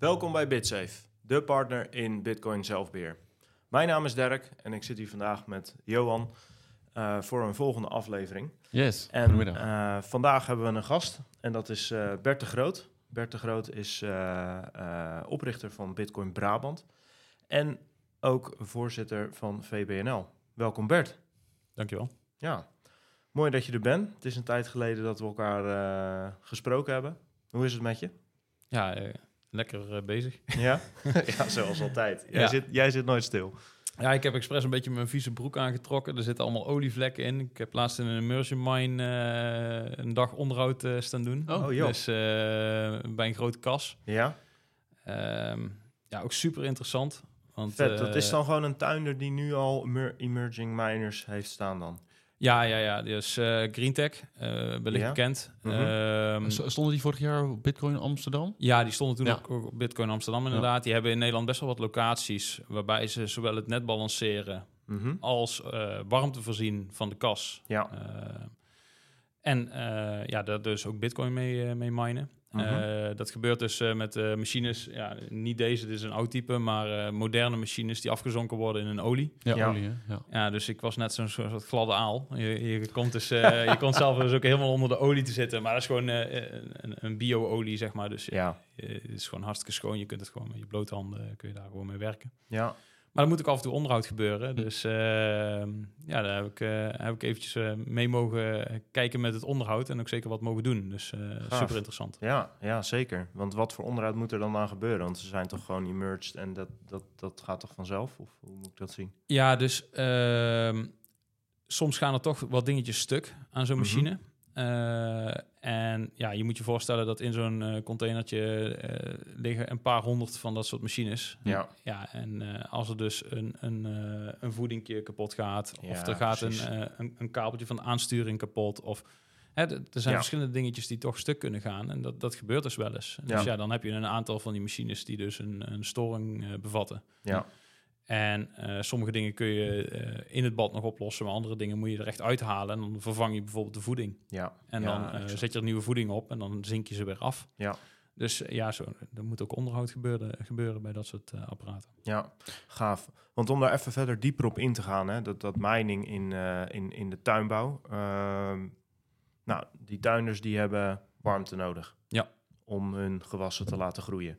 Welkom bij BitSafe, de partner in Bitcoin zelfbeheer. Mijn naam is Dirk en ik zit hier vandaag met Johan uh, voor een volgende aflevering. Yes, en uh, vandaag hebben we een gast en dat is uh, Bert de Groot. Bert de Groot is oprichter van Bitcoin Brabant en ook voorzitter van VBNL. Welkom Bert. Dankjewel. Ja, mooi dat je er bent. Het is een tijd geleden dat we elkaar gesproken hebben. Hoe is het met je? Ja, lekker uh, bezig. Ja? ja, zoals altijd. Jij, zit, jij zit nooit stil. Ja, ik heb expres een beetje mijn vieze broek aangetrokken. Er zitten allemaal olievlekken in. Ik heb laatst in een immersion mine uh, een dag onderhoud uh, staan doen. Oh, oh joh. Dus bij een grote kas. Ja? Um, ja, ook super interessant. Want, Vet, dat is dan gewoon een tuinder die nu al emerging miners heeft staan dan? Ja, ja, ja. Dus uh, GreenTech, uh, wellicht ja. bekend. Mm -hmm. stonden die vorig jaar op Bitcoin Amsterdam? Ja, die stonden toen ja. ook op Bitcoin Amsterdam inderdaad. Ja. Die hebben in Nederland best wel wat locaties... waarbij ze zowel het net balanceren... Mm -hmm. als uh, warmte voorzien van de kas. Ja. en ja, daar dus ook Bitcoin mee, mee minen. Uh, dat gebeurt dus uh, met uh, machines, ja, niet deze, dit is een oud type, maar moderne machines die afgezonken worden in een olie. Ja, ja. olie, ja. ja. dus ik was net zo'n soort gladde aal. Je, je komt, dus, je komt zelf dus ook helemaal onder de olie te zitten, maar dat is gewoon een, een bio-olie, zeg maar. Dus ja. het is gewoon hartstikke schoon. Je kunt het gewoon met je blote handen, kun je daar gewoon mee werken. Ja. Maar er moet ook af en toe onderhoud gebeuren. Dus uh, ja, daar heb ik, uh, heb ik eventjes uh, mee mogen kijken met het onderhoud en ook zeker wat mogen doen. Dus super interessant. Ja, ja, zeker. Want wat voor onderhoud moet er dan aan gebeuren? Want ze zijn toch gewoon emerged en dat, dat, dat gaat toch vanzelf? Of hoe moet ik dat zien? Ja, dus ehm, soms gaan er toch wat dingetjes stuk aan zo'n mhm. machine. Uh, en ja, je moet je voorstellen dat in zo'n uh, containertje uh, liggen een paar honderd van dat soort machines. Ja. ja en als er dus een, een, een voedingje kapot gaat, ja, of er gaat een, een, een, kabeltje van de aansturing kapot, of hè, er zijn ja. verschillende dingetjes die toch stuk kunnen gaan. En dat, dat gebeurt dus wel eens. Dus ja, dan heb je een aantal van die machines die dus een, een storing bevatten. Ja. En uh, sommige dingen kun je uh, in het bad nog oplossen, maar andere dingen moet je er echt uithalen. En dan vervang je bijvoorbeeld de voeding. Ja. En ja, dan uh, zet je er nieuwe voeding op en dan zink je ze weer af. Ja. Dus ja, zo, er moet ook onderhoud gebeuren, gebeuren bij dat soort apparaten. Ja, gaaf. Want om daar even verder dieper op in te gaan, hè, dat, dat mining in, in, in de tuinbouw. Ehm, nou, die tuinders die hebben warmte nodig. Ja. Om hun gewassen te laten groeien.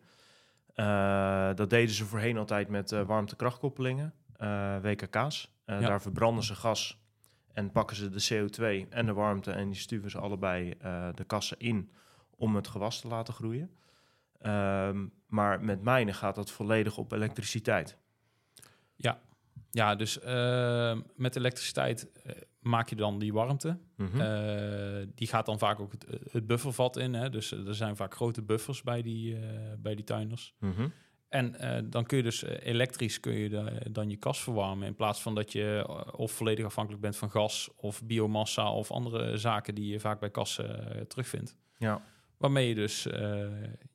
Uh, dat deden ze voorheen altijd met uh, warmtekrachtkoppelingen, uh, WKK's. Ja. Daar verbranden ze gas en pakken ze de CO2 en de warmte en die stuwen ze allebei de kassen in om het gewas te laten groeien. Ehm, maar met mijnen gaat dat volledig op elektriciteit. Ja, ja dus met elektriciteit maak je dan die warmte. Mm -hmm. die gaat dan vaak ook het, het, buffervat in. Hè? Dus er zijn vaak grote buffers bij die, uh, bij die tuinders. Mm -hmm. En uh, dan kun je dus elektrisch kun je de, dan je kas verwarmen. In plaats van dat je of volledig afhankelijk bent van gas of biomassa of andere zaken die je vaak bij kassen terugvindt. Ja. Waarmee je dus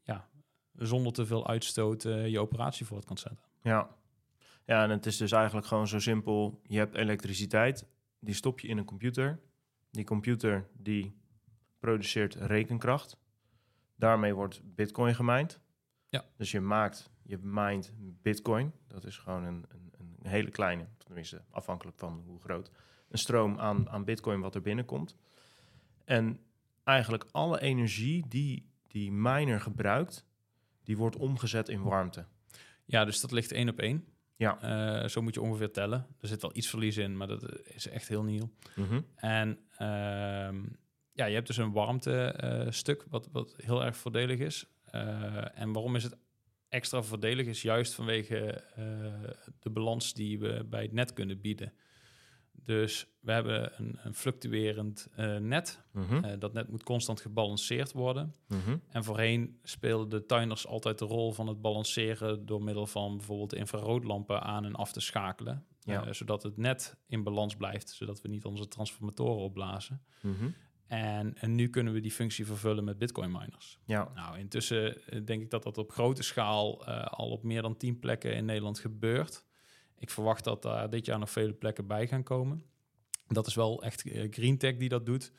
ja, zonder te veel uitstoot je operatie voort kan zetten. Ja. Ja, en het is dus eigenlijk gewoon zo simpel. Je hebt elektriciteit die stop je in een computer. Die computer die produceert rekenkracht. Daarmee wordt bitcoin gemined. Ja. Dus je maakt, je mined bitcoin. Dat is gewoon een, een, een, hele kleine, tenminste afhankelijk van hoe groot, een stroom aan, aan bitcoin wat er binnenkomt. En eigenlijk alle energie die die miner gebruikt, die wordt omgezet in warmte. Ja, dus dat ligt één op één. Ja. Uh, zo moet je ongeveer tellen. Er zit wel iets verlies in, maar dat is echt heel nieuw. Mm -hmm. En uh, ja, je hebt dus een warmte uh, stuk wat, wat heel erg voordelig is. Eh, en waarom is het extra voordelig? Is juist vanwege de balans die we bij het net kunnen bieden. Dus we hebben een, een fluctuerend uh, net. Mm -hmm. uh, dat net moet constant gebalanceerd worden. Mm -hmm. En voorheen speelden de tuiners altijd de rol van het balanceren door middel van bijvoorbeeld infraroodlampen aan en af te schakelen. Ja. Uh, zodat het net in balans blijft, zodat we niet onze transformatoren opblazen. Mm -hmm. en, en nu kunnen we die functie vervullen met bitcoin miners. Ja. Nou, intussen denk ik dat dat op grote schaal al op meer dan tien plekken in Nederland gebeurt. Ik verwacht dat daar dit jaar nog vele plekken bij gaan komen. Dat is wel echt GreenTech die dat doet.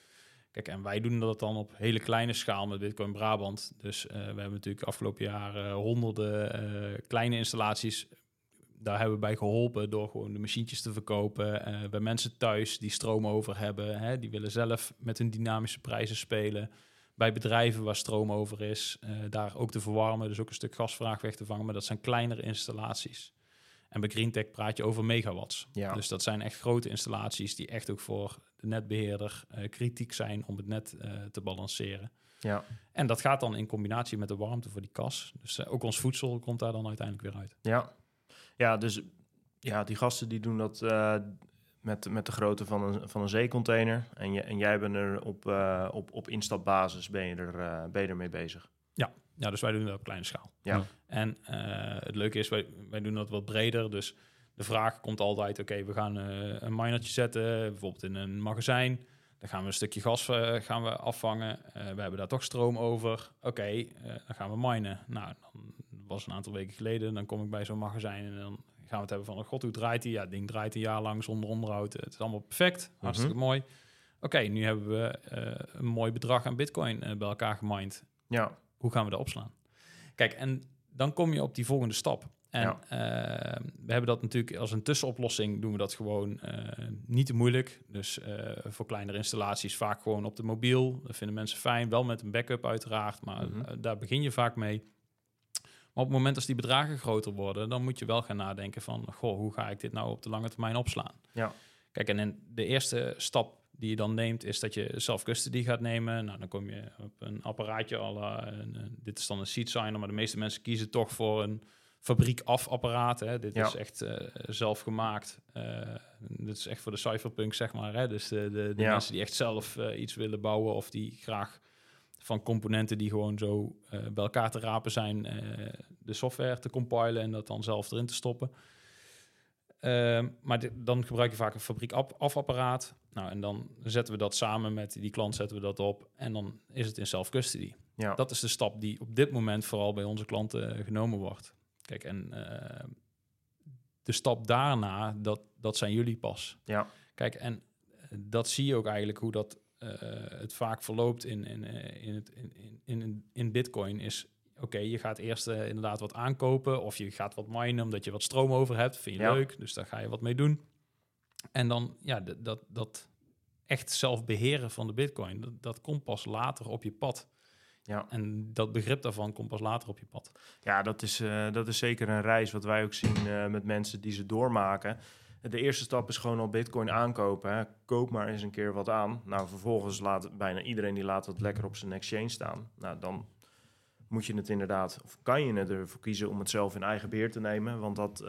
Kijk, en wij doen dat dan op hele kleine schaal met Bitcoin Brabant. Dus eh, we hebben natuurlijk afgelopen jaar honderden eh, kleine installaties. Daar hebben we bij geholpen door gewoon de machientjes te verkopen. Eh, bij mensen thuis die stroom over hebben, hè, die willen zelf met hun dynamische prijzen spelen. Bij bedrijven waar stroom over is, daar ook te verwarmen. Dus ook een stuk gasvraag weg te vangen. Maar dat zijn kleinere installaties. En bij GreenTech praat je over megawatts. Ja. Dus dat zijn echt grote installaties die echt ook voor de netbeheerder uh, kritiek zijn om het net uh, te balanceren. Ja. En dat gaat dan in combinatie met de warmte voor die kas. Dus uh, ook ons voedsel komt daar dan uiteindelijk weer uit. Ja, ja dus ja, die gasten die doen dat met, met de grootte van een, van een zeecontainer. En, je, en jij bent er op, op, op instapbasis ben je, er, ben je ermee bezig. Ja, dus wij doen dat op kleine schaal. Ja. En het leuke is, wij, wij doen dat wat breder. Dus de vraag komt altijd, oké, we gaan uh, een minertje zetten, bijvoorbeeld in een magazijn. Dan gaan we een stukje gas uh, gaan we afvangen. Uh, we hebben daar toch stroom over. Oké, dan gaan we minen. Nou, dan was een aantal weken geleden. Dan kom ik bij zo'n magazijn en dan gaan we het hebben van... Oh god, hoe draait hij? Ja, het ding draait een jaar lang zonder onderhoud. Het is allemaal perfect. Hartstikke Mhm. mooi. Oké, nu hebben we een mooi bedrag aan bitcoin bij elkaar gemined. Ja. Hoe gaan we dat opslaan? Kijk, en dan kom je op die volgende stap. En Ja. eh, we hebben dat natuurlijk als een tussenoplossing, doen we dat gewoon eh, niet te moeilijk. Dus eh, voor kleinere installaties vaak gewoon op de mobiel. Dat vinden mensen fijn, wel met een backup uiteraard, maar Mhm. daar begin je vaak mee. Maar op het moment als die bedragen groter worden, dan moet je wel gaan nadenken van, goh, hoe ga ik dit nou op de lange termijn opslaan? Ja. Kijk, en in de eerste stap die je dan neemt, is dat je self-custody gaat nemen. Nou, dan kom je op een apparaatje, al, dit is dan een seat signer, maar de meeste mensen kiezen toch voor een fabriek af apparaat. Hè. Dit Ja. is echt eh, zelf gemaakt. Eh, dit is echt voor de cypherpunk, zeg maar. Hè. Dus de, de, de Ja. mensen die echt zelf eh, iets willen bouwen of die graag van componenten die gewoon zo bij elkaar te rapen zijn, de software te compilen en dat dan zelf erin te stoppen. Ehm, maar dit- dan gebruik je vaak een fabriek af- afapparaat. Nou, en dan zetten we dat samen met die klant, zetten we dat op. En dan is het in self-custody. Ja. Dat is de stap die op dit moment vooral bij onze klanten eh, genomen wordt. Kijk, en eh, de stap daarna, dat, dat zijn jullie pas. Ja. Kijk, en eh, dat zie je ook eigenlijk hoe dat het vaak verloopt in, in, in, het, in, in, in, in Bitcoin. Is oké, je gaat eerst inderdaad wat aankopen of je gaat wat minen omdat je wat stroom over hebt. Vind je Ja. leuk, dus daar ga je wat mee doen. En dan, ja, dat, dat echt zelf beheren van de Bitcoin, dat, dat komt pas later op je pad. Ja. En dat begrip daarvan komt pas later op je pad. Ja, dat is, eh, dat is zeker een reis wat wij ook zien eh, met mensen die ze doormaken. De eerste stap is gewoon al bitcoin aankopen. Hè. Koop maar eens een keer wat aan. Nou, vervolgens laat bijna iedereen die laat het lekker op zijn exchange staan. Nou, dan moet je het inderdaad, of kan je ervoor kiezen om het zelf in eigen beheer te nemen. Want dat, eh,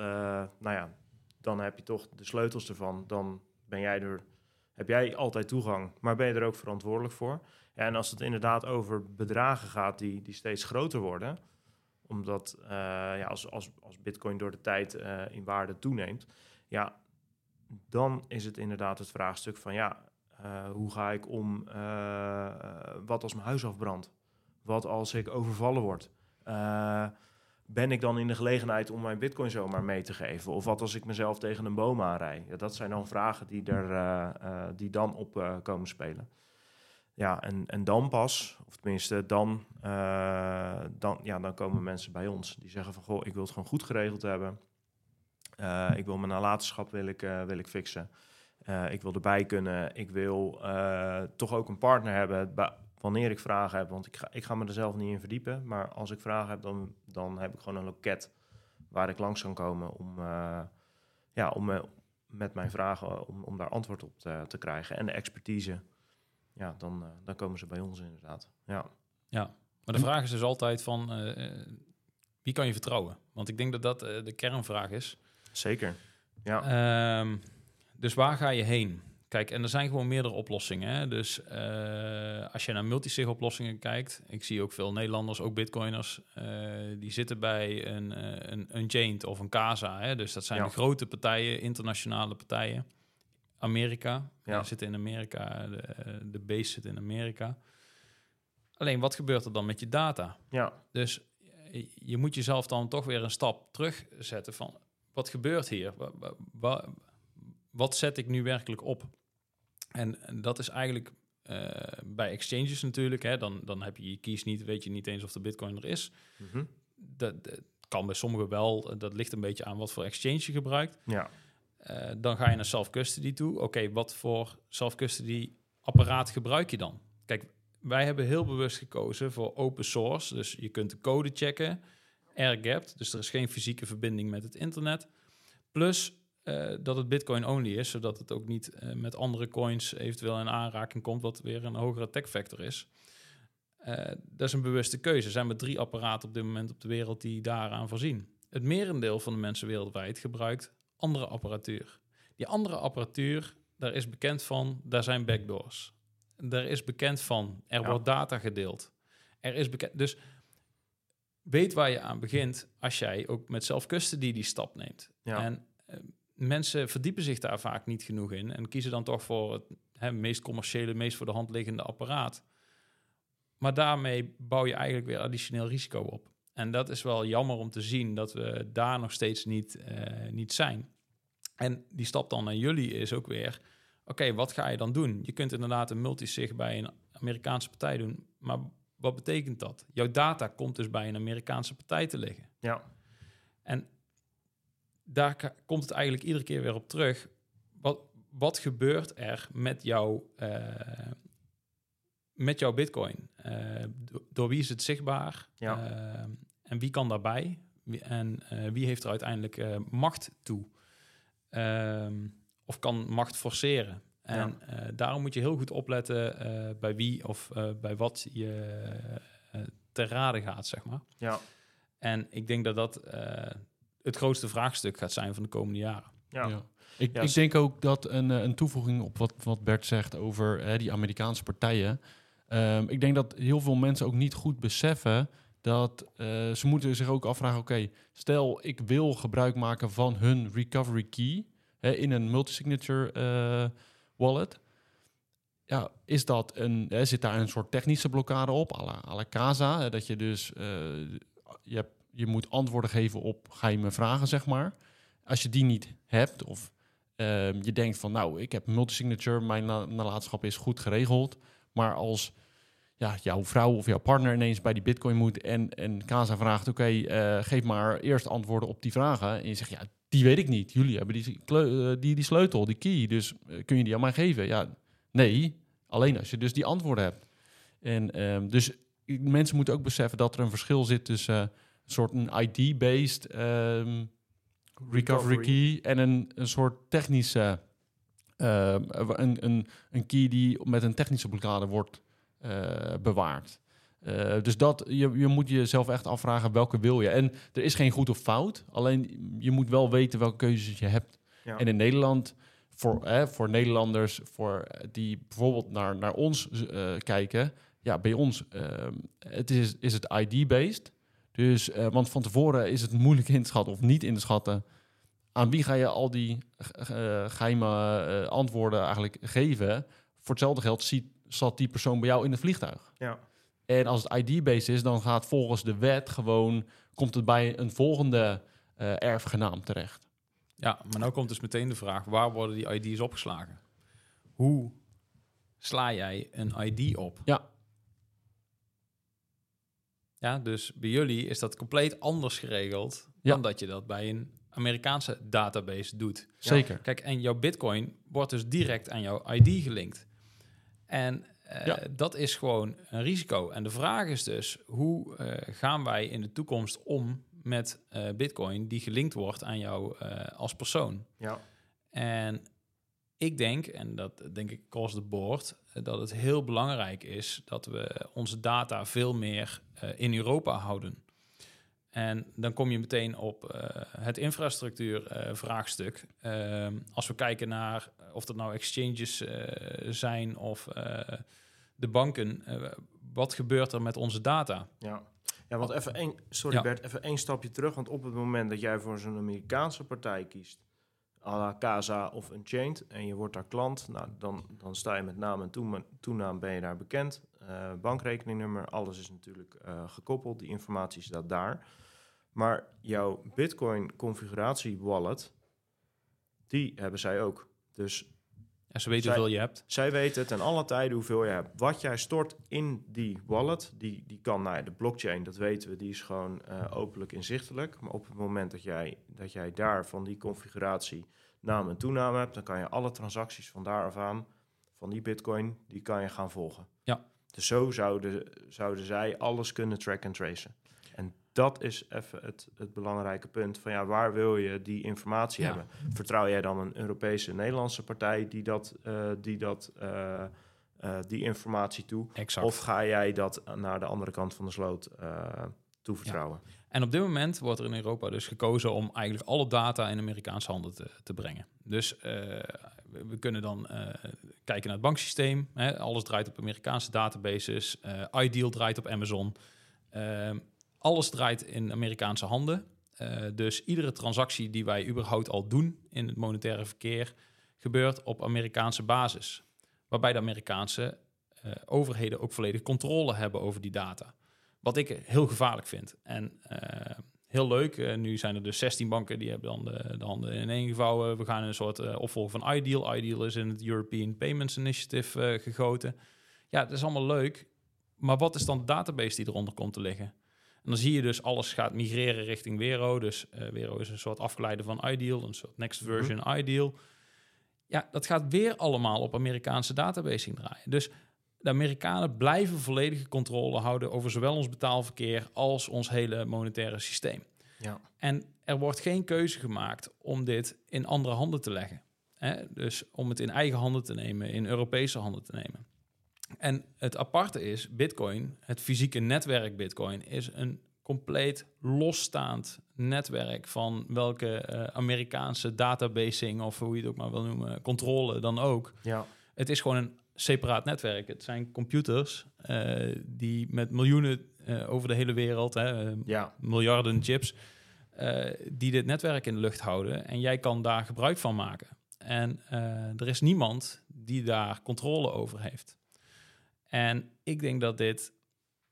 nou ja, dan heb je toch de sleutels ervan. Dan ben jij er, heb jij altijd toegang, maar ben je er ook verantwoordelijk voor. En als het inderdaad over bedragen gaat die, die steeds groter worden, omdat eh, ja, als, als, als Bitcoin door de tijd eh, in waarde toeneemt, ja, dan is het inderdaad het vraagstuk van ja, eh, hoe ga ik om? wat als mijn huis afbrandt? Wat als ik overvallen word? Ben ik dan in de gelegenheid om mijn Bitcoin zomaar mee te geven? Of wat als ik mezelf tegen een boom aanrij? Ja, dat zijn dan vragen die, er, eh, eh, die dan op eh, komen spelen. Ja, en, en dan pas, of tenminste dan, dan, ja, dan komen mensen bij ons. Die zeggen van, goh, ik wil het gewoon goed geregeld hebben. Ik wil mijn nalatenschap wil ik, wil ik fixen. Ik wil erbij kunnen. Ik wil toch ook een partner hebben wanneer ik vragen heb. Want ik ga, ik ga me er zelf niet in verdiepen. Maar als ik vragen heb, dan, dan heb ik gewoon een loket waar ik langs kan komen om, eh, ja, om eh, met mijn vragen om, om daar antwoord op te, te krijgen. En de expertise, ja, dan, eh, dan komen ze bij ons inderdaad. Ja, Maar de vraag is dus altijd van, wie kan je vertrouwen? Want ik denk dat dat de kernvraag is. zeker. Ja, Ehm, dus waar ga je heen? Kijk, en er zijn gewoon meerdere oplossingen. Hè? Dus eh, als je naar multisig oplossingen kijkt, ik zie ook veel Nederlanders, ook bitcoiners, eh, die zitten bij een, eh een, een Jaint of een Casa. Hè? Dus dat zijn Ja. de grote partijen, internationale partijen. Amerika, Ja. ja. zit in Amerika, de, de base zit in Amerika. Alleen, wat gebeurt er dan met je data? ja, Dus je moet jezelf dan toch weer een stap terugzetten van wat gebeurt hier? Wa- wa- wa- Wat zet ik nu werkelijk op? En, en dat is eigenlijk eh, bij exchanges natuurlijk. Hè, dan, dan heb je je keys niet, weet je niet eens of de bitcoin er is. Mhm. Dat, dat kan bij sommigen wel. Dat ligt een beetje aan wat voor exchange je gebruikt. Ja, Eh, dan ga je naar self-custody toe. Oké, wat voor self-custody apparaat gebruik je dan? Kijk, wij hebben heel bewust gekozen voor open source. Dus je kunt de code checken, air-gapped. Dus er is geen fysieke verbinding met het internet. Plus eh, dat het bitcoin-only is, zodat het ook niet eh, met andere coins eventueel in aanraking komt, wat weer een hogere attack factor is. Eh, dat is een bewuste keuze. Er zijn maar drie apparaten op dit moment op de wereld die daaraan voorzien. Het merendeel van de mensen wereldwijd gebruikt andere apparatuur. Die andere apparatuur, daar is bekend van, daar zijn backdoors. Daar is bekend van, er Ja. wordt data gedeeld. Er is bekend, dus weet waar je aan begint als jij ook met self-custody die stap neemt. ja. En mensen verdiepen zich daar vaak niet genoeg in en kiezen dan toch voor het hè, meest commerciële, meest voor de hand liggende apparaat. Maar daarmee bouw je eigenlijk weer additioneel risico op. En dat is wel jammer om te zien dat we daar nog steeds niet, eh, niet zijn. En die stap dan naar jullie is ook weer: oké, wat ga je dan doen? Je kunt inderdaad een multisig bij een Amerikaanse partij doen, maar wat betekent dat? Jouw data komt dus bij een Amerikaanse partij te liggen. ja. En daar komt het eigenlijk iedere keer weer op terug. Wat, wat gebeurt er met, jouw eh, met jouw bitcoin? Eh, do- door wie is het zichtbaar? Ja. Eh, en wie kan daarbij? Wie- En wie heeft er uiteindelijk macht toe? Ehm, of kan macht forceren? En daarom moet je heel goed opletten bij wie of bij wat je te raden gaat, zeg maar. ja. En ik denk dat dat het grootste vraagstuk gaat zijn van de komende jaren. ja. Ja. Ik, Ja, ik denk ook dat een, eh, een toevoeging op wat, wat Bert zegt over hè, die Amerikaanse partijen. Ehm, ik denk dat heel veel mensen ook niet goed beseffen dat eh, ze moeten zich ook afvragen: oké, stel ik wil gebruik maken van hun recovery key hè, in een multisignature eh, wallet. Ja, is dat een, hè, zit daar een soort technische blokkade op, à la, à la Casa? hè, dat je dus eh, je, hebt, je moet antwoorden geven op geheime vragen, zeg maar. Als je die niet hebt, of Ehm, je denkt van, nou, ik heb multisignature, mijn na- nalatenschap is goed geregeld. Maar als ja, jouw vrouw of jouw partner ineens bij die bitcoin moet en, en Casa vraagt, oké, eh, geef maar eerst antwoorden op die vragen. En je zegt, ja, die weet ik niet. Jullie hebben die, eh, die, die sleutel, die key, dus eh, kun je die aan mij geven? Ja, nee, alleen als je dus die antwoorden hebt. En ehm, dus mensen moeten ook beseffen dat er een verschil zit tussen soort een ID-based ehm, recovery key en een, een soort technische, ehm, een, een, een key die met een technische blokkade wordt eh, bewaard. Eh, dus dat, je, je moet jezelf echt afvragen welke wil je. En er is geen goed of fout, alleen je moet wel weten welke keuzes je hebt. Ja. En in Nederland, voor, hè, voor Nederlanders voor, eh, die bijvoorbeeld naar, naar ons kijken, ja, bij ons ehm, het is, is het ID-based. Dus, eh, want van tevoren is het moeilijk in te schatten of niet in te schatten. Aan wie ga je al die eh, geheime eh, antwoorden eigenlijk geven? Voor hetzelfde geld ziet, zat die persoon bij jou in het vliegtuig. Ja. En als het ID-based is, dan gaat volgens de wet gewoon... komt het bij een volgende eh erfgenaam terecht. Ja, maar nou komt dus meteen de vraag, waar worden die ID's opgeslagen? Hoe sla jij een ID op? Ja. Ja, dus bij jullie is dat compleet anders geregeld Ja. dan dat je dat bij een Amerikaanse database doet. Zeker. Kijk, en jouw bitcoin wordt dus direct aan jouw ID gelinkt. En eh, Ja. dat is gewoon een risico. En de vraag is dus, hoe eh, gaan wij in de toekomst om met eh, bitcoin die gelinkt wordt aan jou eh, als persoon? Ja. En ik denk, en dat denk ik across the board, eh, dat het heel belangrijk is dat we onze data veel meer eh, in Europa houden. En dan kom je meteen op eh, het infrastructuurvraagstuk. Ehm, als we kijken naar of dat nou exchanges eh, zijn of eh, de banken, eh, wat gebeurt er met onze data? Ja. Ja, want even één, sorry Ja. Bert, even één stapje terug. Want op het moment dat jij voor zo'n Amerikaanse partij kiest, à la Casa of Unchained, en je wordt daar klant, nou, dan, dan sta je met naam en toenaam ben je daar bekend. Eh, bankrekeningnummer, alles is natuurlijk eh, gekoppeld, die informatie staat daar. Maar jouw Bitcoin configuratie wallet, die hebben zij ook. Dus En ze weten Zij- hoeveel je hebt. Zij weten ten alle tijden hoeveel je hebt. Wat jij stort in die wallet, die, die kan, nou ja, de blockchain, dat weten we, die is gewoon eh, openlijk inzichtelijk. Maar op het moment dat jij, dat jij daar van die configuratie naam en toename hebt, dan kan je alle transacties van daar af aan, van die bitcoin, die kan je gaan volgen. Ja. Dus zo zouden, zouden zij alles kunnen track en tracen. Dat is even het, het belangrijke punt van ja, waar wil je die informatie Ja. hebben? Vertrouw jij dan een Europese, Nederlandse partij die dat, eh, die, dat eh, eh, die informatie toe? Exact. Of ga jij dat naar de andere kant van de sloot toevertrouwen? En op dit moment wordt er in Europa dus gekozen om eigenlijk alle data in Amerikaanse handen te, te brengen. Dus we, we kunnen dan kijken naar het banksysteem. Hè. Alles draait op Amerikaanse databases. Ideal draait op Amazon. Ehm, alles draait in Amerikaanse handen. Eh, dus iedere transactie die wij überhaupt al doen in het monetaire verkeer gebeurt op Amerikaanse basis. Waarbij de Amerikaanse eh, overheden ook volledig controle hebben over die data. Wat ik heel gevaarlijk vind. En eh, heel leuk. nu zijn er dus 16 banken die hebben dan de, de handen ineen gevouwen. We gaan een soort opvolger van Ideal. Ideal is in het European Payments Initiative gegoten. Ja, dat is allemaal leuk. Maar wat is dan de database die eronder komt te liggen? En dan zie je dus alles gaat migreren richting Wero. Dus eh Wero is een soort afgeleide van Ideal, een soort next Mhm. version Ideal. Ja, dat gaat weer allemaal op Amerikaanse databasing draaien. Dus de Amerikanen blijven volledige controle houden over zowel ons betaalverkeer als ons hele monetaire systeem. Ja. En er wordt geen keuze gemaakt om dit in andere handen te leggen. Hè? Dus om het in eigen handen te nemen, in Europese handen te nemen. En het aparte is, Bitcoin, het fysieke netwerk Bitcoin, is een compleet losstaand netwerk van welke eh, Amerikaanse databasing of hoe je het ook maar wil noemen, controle dan ook. Ja. Het is gewoon een separaat netwerk. Het zijn computers eh, die met miljoenen eh, over de hele wereld, hè, ja. miljarden chips, die dit netwerk in de lucht houden. En jij kan daar gebruik van maken. En er is niemand die daar controle over heeft. En ik denk dat dit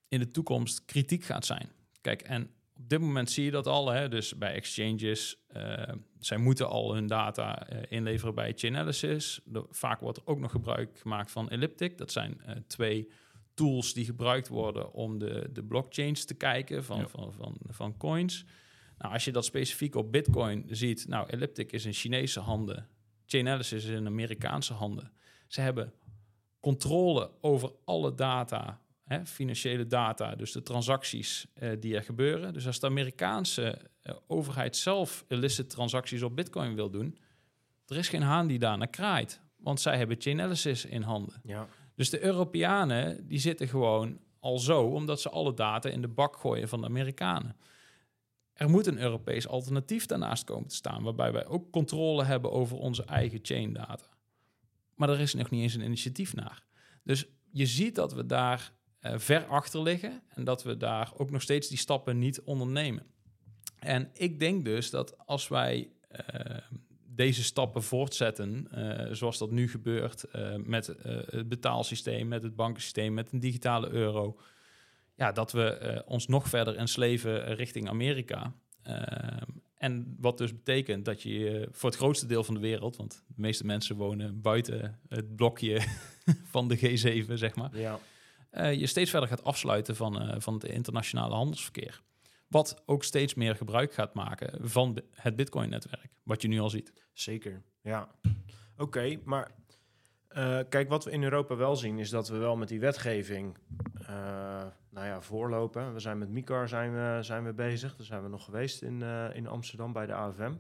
in de toekomst kritiek gaat zijn. Kijk, en op dit moment zie je dat al. Hè? Dus bij exchanges, eh, zij moeten al hun data eh, inleveren bij Chainalysis. Er- Vaak wordt er ook nog gebruik gemaakt van Elliptic. Dat zijn eh, twee tools die gebruikt worden om de, de blockchains te kijken van, Ja. van, van, van coins. Nou, als je dat specifiek op Bitcoin ziet, nou, Elliptic is in Chinese handen, Chainalysis is in Amerikaanse handen. Ze hebben controle over alle data, hè, financiële data, dus de transacties eh, die er gebeuren. Dus als de Amerikaanse eh, overheid zelf illicit transacties op Bitcoin wil doen, er is geen haan die daar naar kraait, want zij hebben Chainalysis in handen. ja. Dus de Europeanen die zitten gewoon al zo, omdat ze alle data in de bak gooien van de Amerikanen. Er moet een Europees alternatief daarnaast komen te staan, waarbij wij ook controle hebben over onze eigen chain data. Maar er is nog niet eens een initiatief naar. Dus je ziet dat we daar eh, ver achter liggen en dat we daar ook nog steeds die stappen niet ondernemen. En ik denk dus dat als wij eh, deze stappen voortzetten, eh, zoals dat nu gebeurt met het betaalsysteem, met het bankensysteem, met een digitale euro, ja, dat we ons nog verder ensleven richting Amerika. En wat dus betekent dat je eh, voor het grootste deel van de wereld, want de meeste mensen wonen buiten het blokje van de G7, zeg maar, ja. eh, je steeds verder gaat afsluiten van, eh, van het internationale handelsverkeer. Wat ook steeds meer gebruik gaat maken van het Bitcoin-netwerk, wat je nu al ziet. Zeker, ja. Oké, maar eh, kijk, wat we in Europa wel zien, is dat we wel met die wetgeving eh, nou ja, voorlopen. We zijn met MICAR zijn we, zijn we bezig. Daar zijn we nog geweest in, eh, in Amsterdam bij de AFM.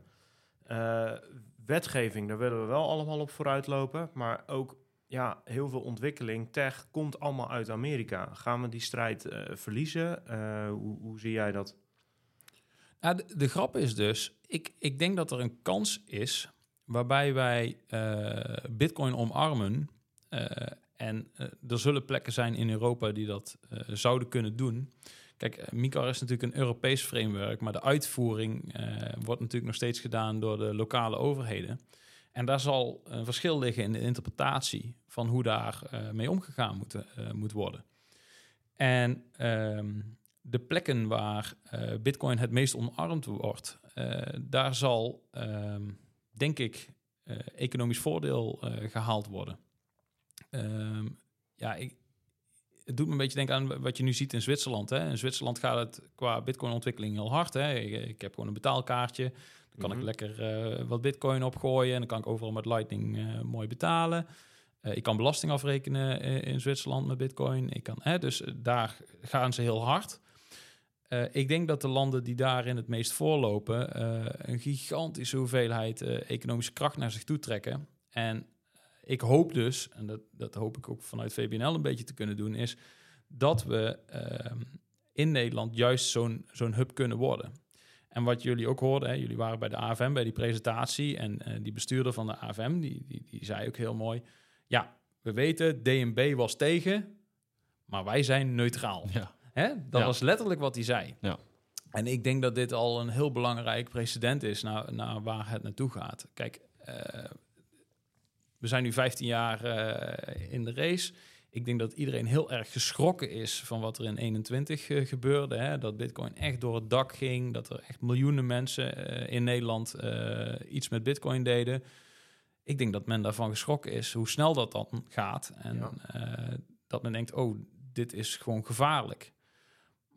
Wetgeving, daar willen we wel allemaal op vooruit lopen. Maar ook ja, heel veel ontwikkeling, tech, komt allemaal uit Amerika. Gaan we die strijd verliezen? Hoe, hoe zie jij dat? Nou, de, de grap is dus, ik, ik denk dat er een kans is waarbij wij eh, Bitcoin omarmen. eh, en eh, er zullen plekken zijn in Europa die dat zouden kunnen doen. Kijk, MiCAR is natuurlijk een Europees framework, maar de uitvoering wordt natuurlijk nog steeds gedaan door de lokale overheden. En daar zal een verschil liggen in de interpretatie van hoe daar mee omgegaan moet, moet worden. En ehm, de plekken waar Bitcoin het meest omarmd wordt, daar zal, ehm, denk ik, economisch voordeel gehaald worden. Ehm, ja, ik, het doet me een beetje denken aan wat je nu ziet in Zwitserland. Hè. In Zwitserland gaat het qua bitcoin-ontwikkeling heel hard. Hè. Ik, heb gewoon een betaalkaartje. Dan kan ik mhm. lekker wat bitcoin opgooien. En dan kan ik overal met Lightning mooi betalen. ik kan belasting afrekenen in Zwitserland met bitcoin. Ik kan, hè, dus daar gaan ze heel hard. Uh, ik denk dat de landen die daarin het meest voorlopen, uh, een gigantische hoeveelheid uh, economische kracht naar zich toe trekken. En ik hoop dus, en dat, dat hoop ik ook vanuit VBNL een beetje te kunnen doen, is dat we ehm, in Nederland juist zo'n zo'n hub kunnen worden. En wat jullie ook hoorden, hè, jullie waren bij de AFM bij die presentatie en die bestuurder van de AFM, die, die, die zei ook heel mooi, ja, we weten, DNB was tegen, maar wij zijn neutraal. Ja. Hè? Dat was letterlijk wat hij zei. Ja. En ik denk dat dit al een heel belangrijk precedent is naar, naar waar het naartoe gaat. Kijk, uh, we zijn nu 15 jaar uh, in de race. Ik denk dat iedereen heel erg geschrokken is van wat er in 21 uh, gebeurde. Hè? Dat Bitcoin echt door het dak ging. Dat er echt miljoenen mensen in Nederland iets met Bitcoin deden. Ik denk dat men daarvan geschrokken is hoe snel dat dan gaat. En dat men denkt: oh, dit is gewoon gevaarlijk.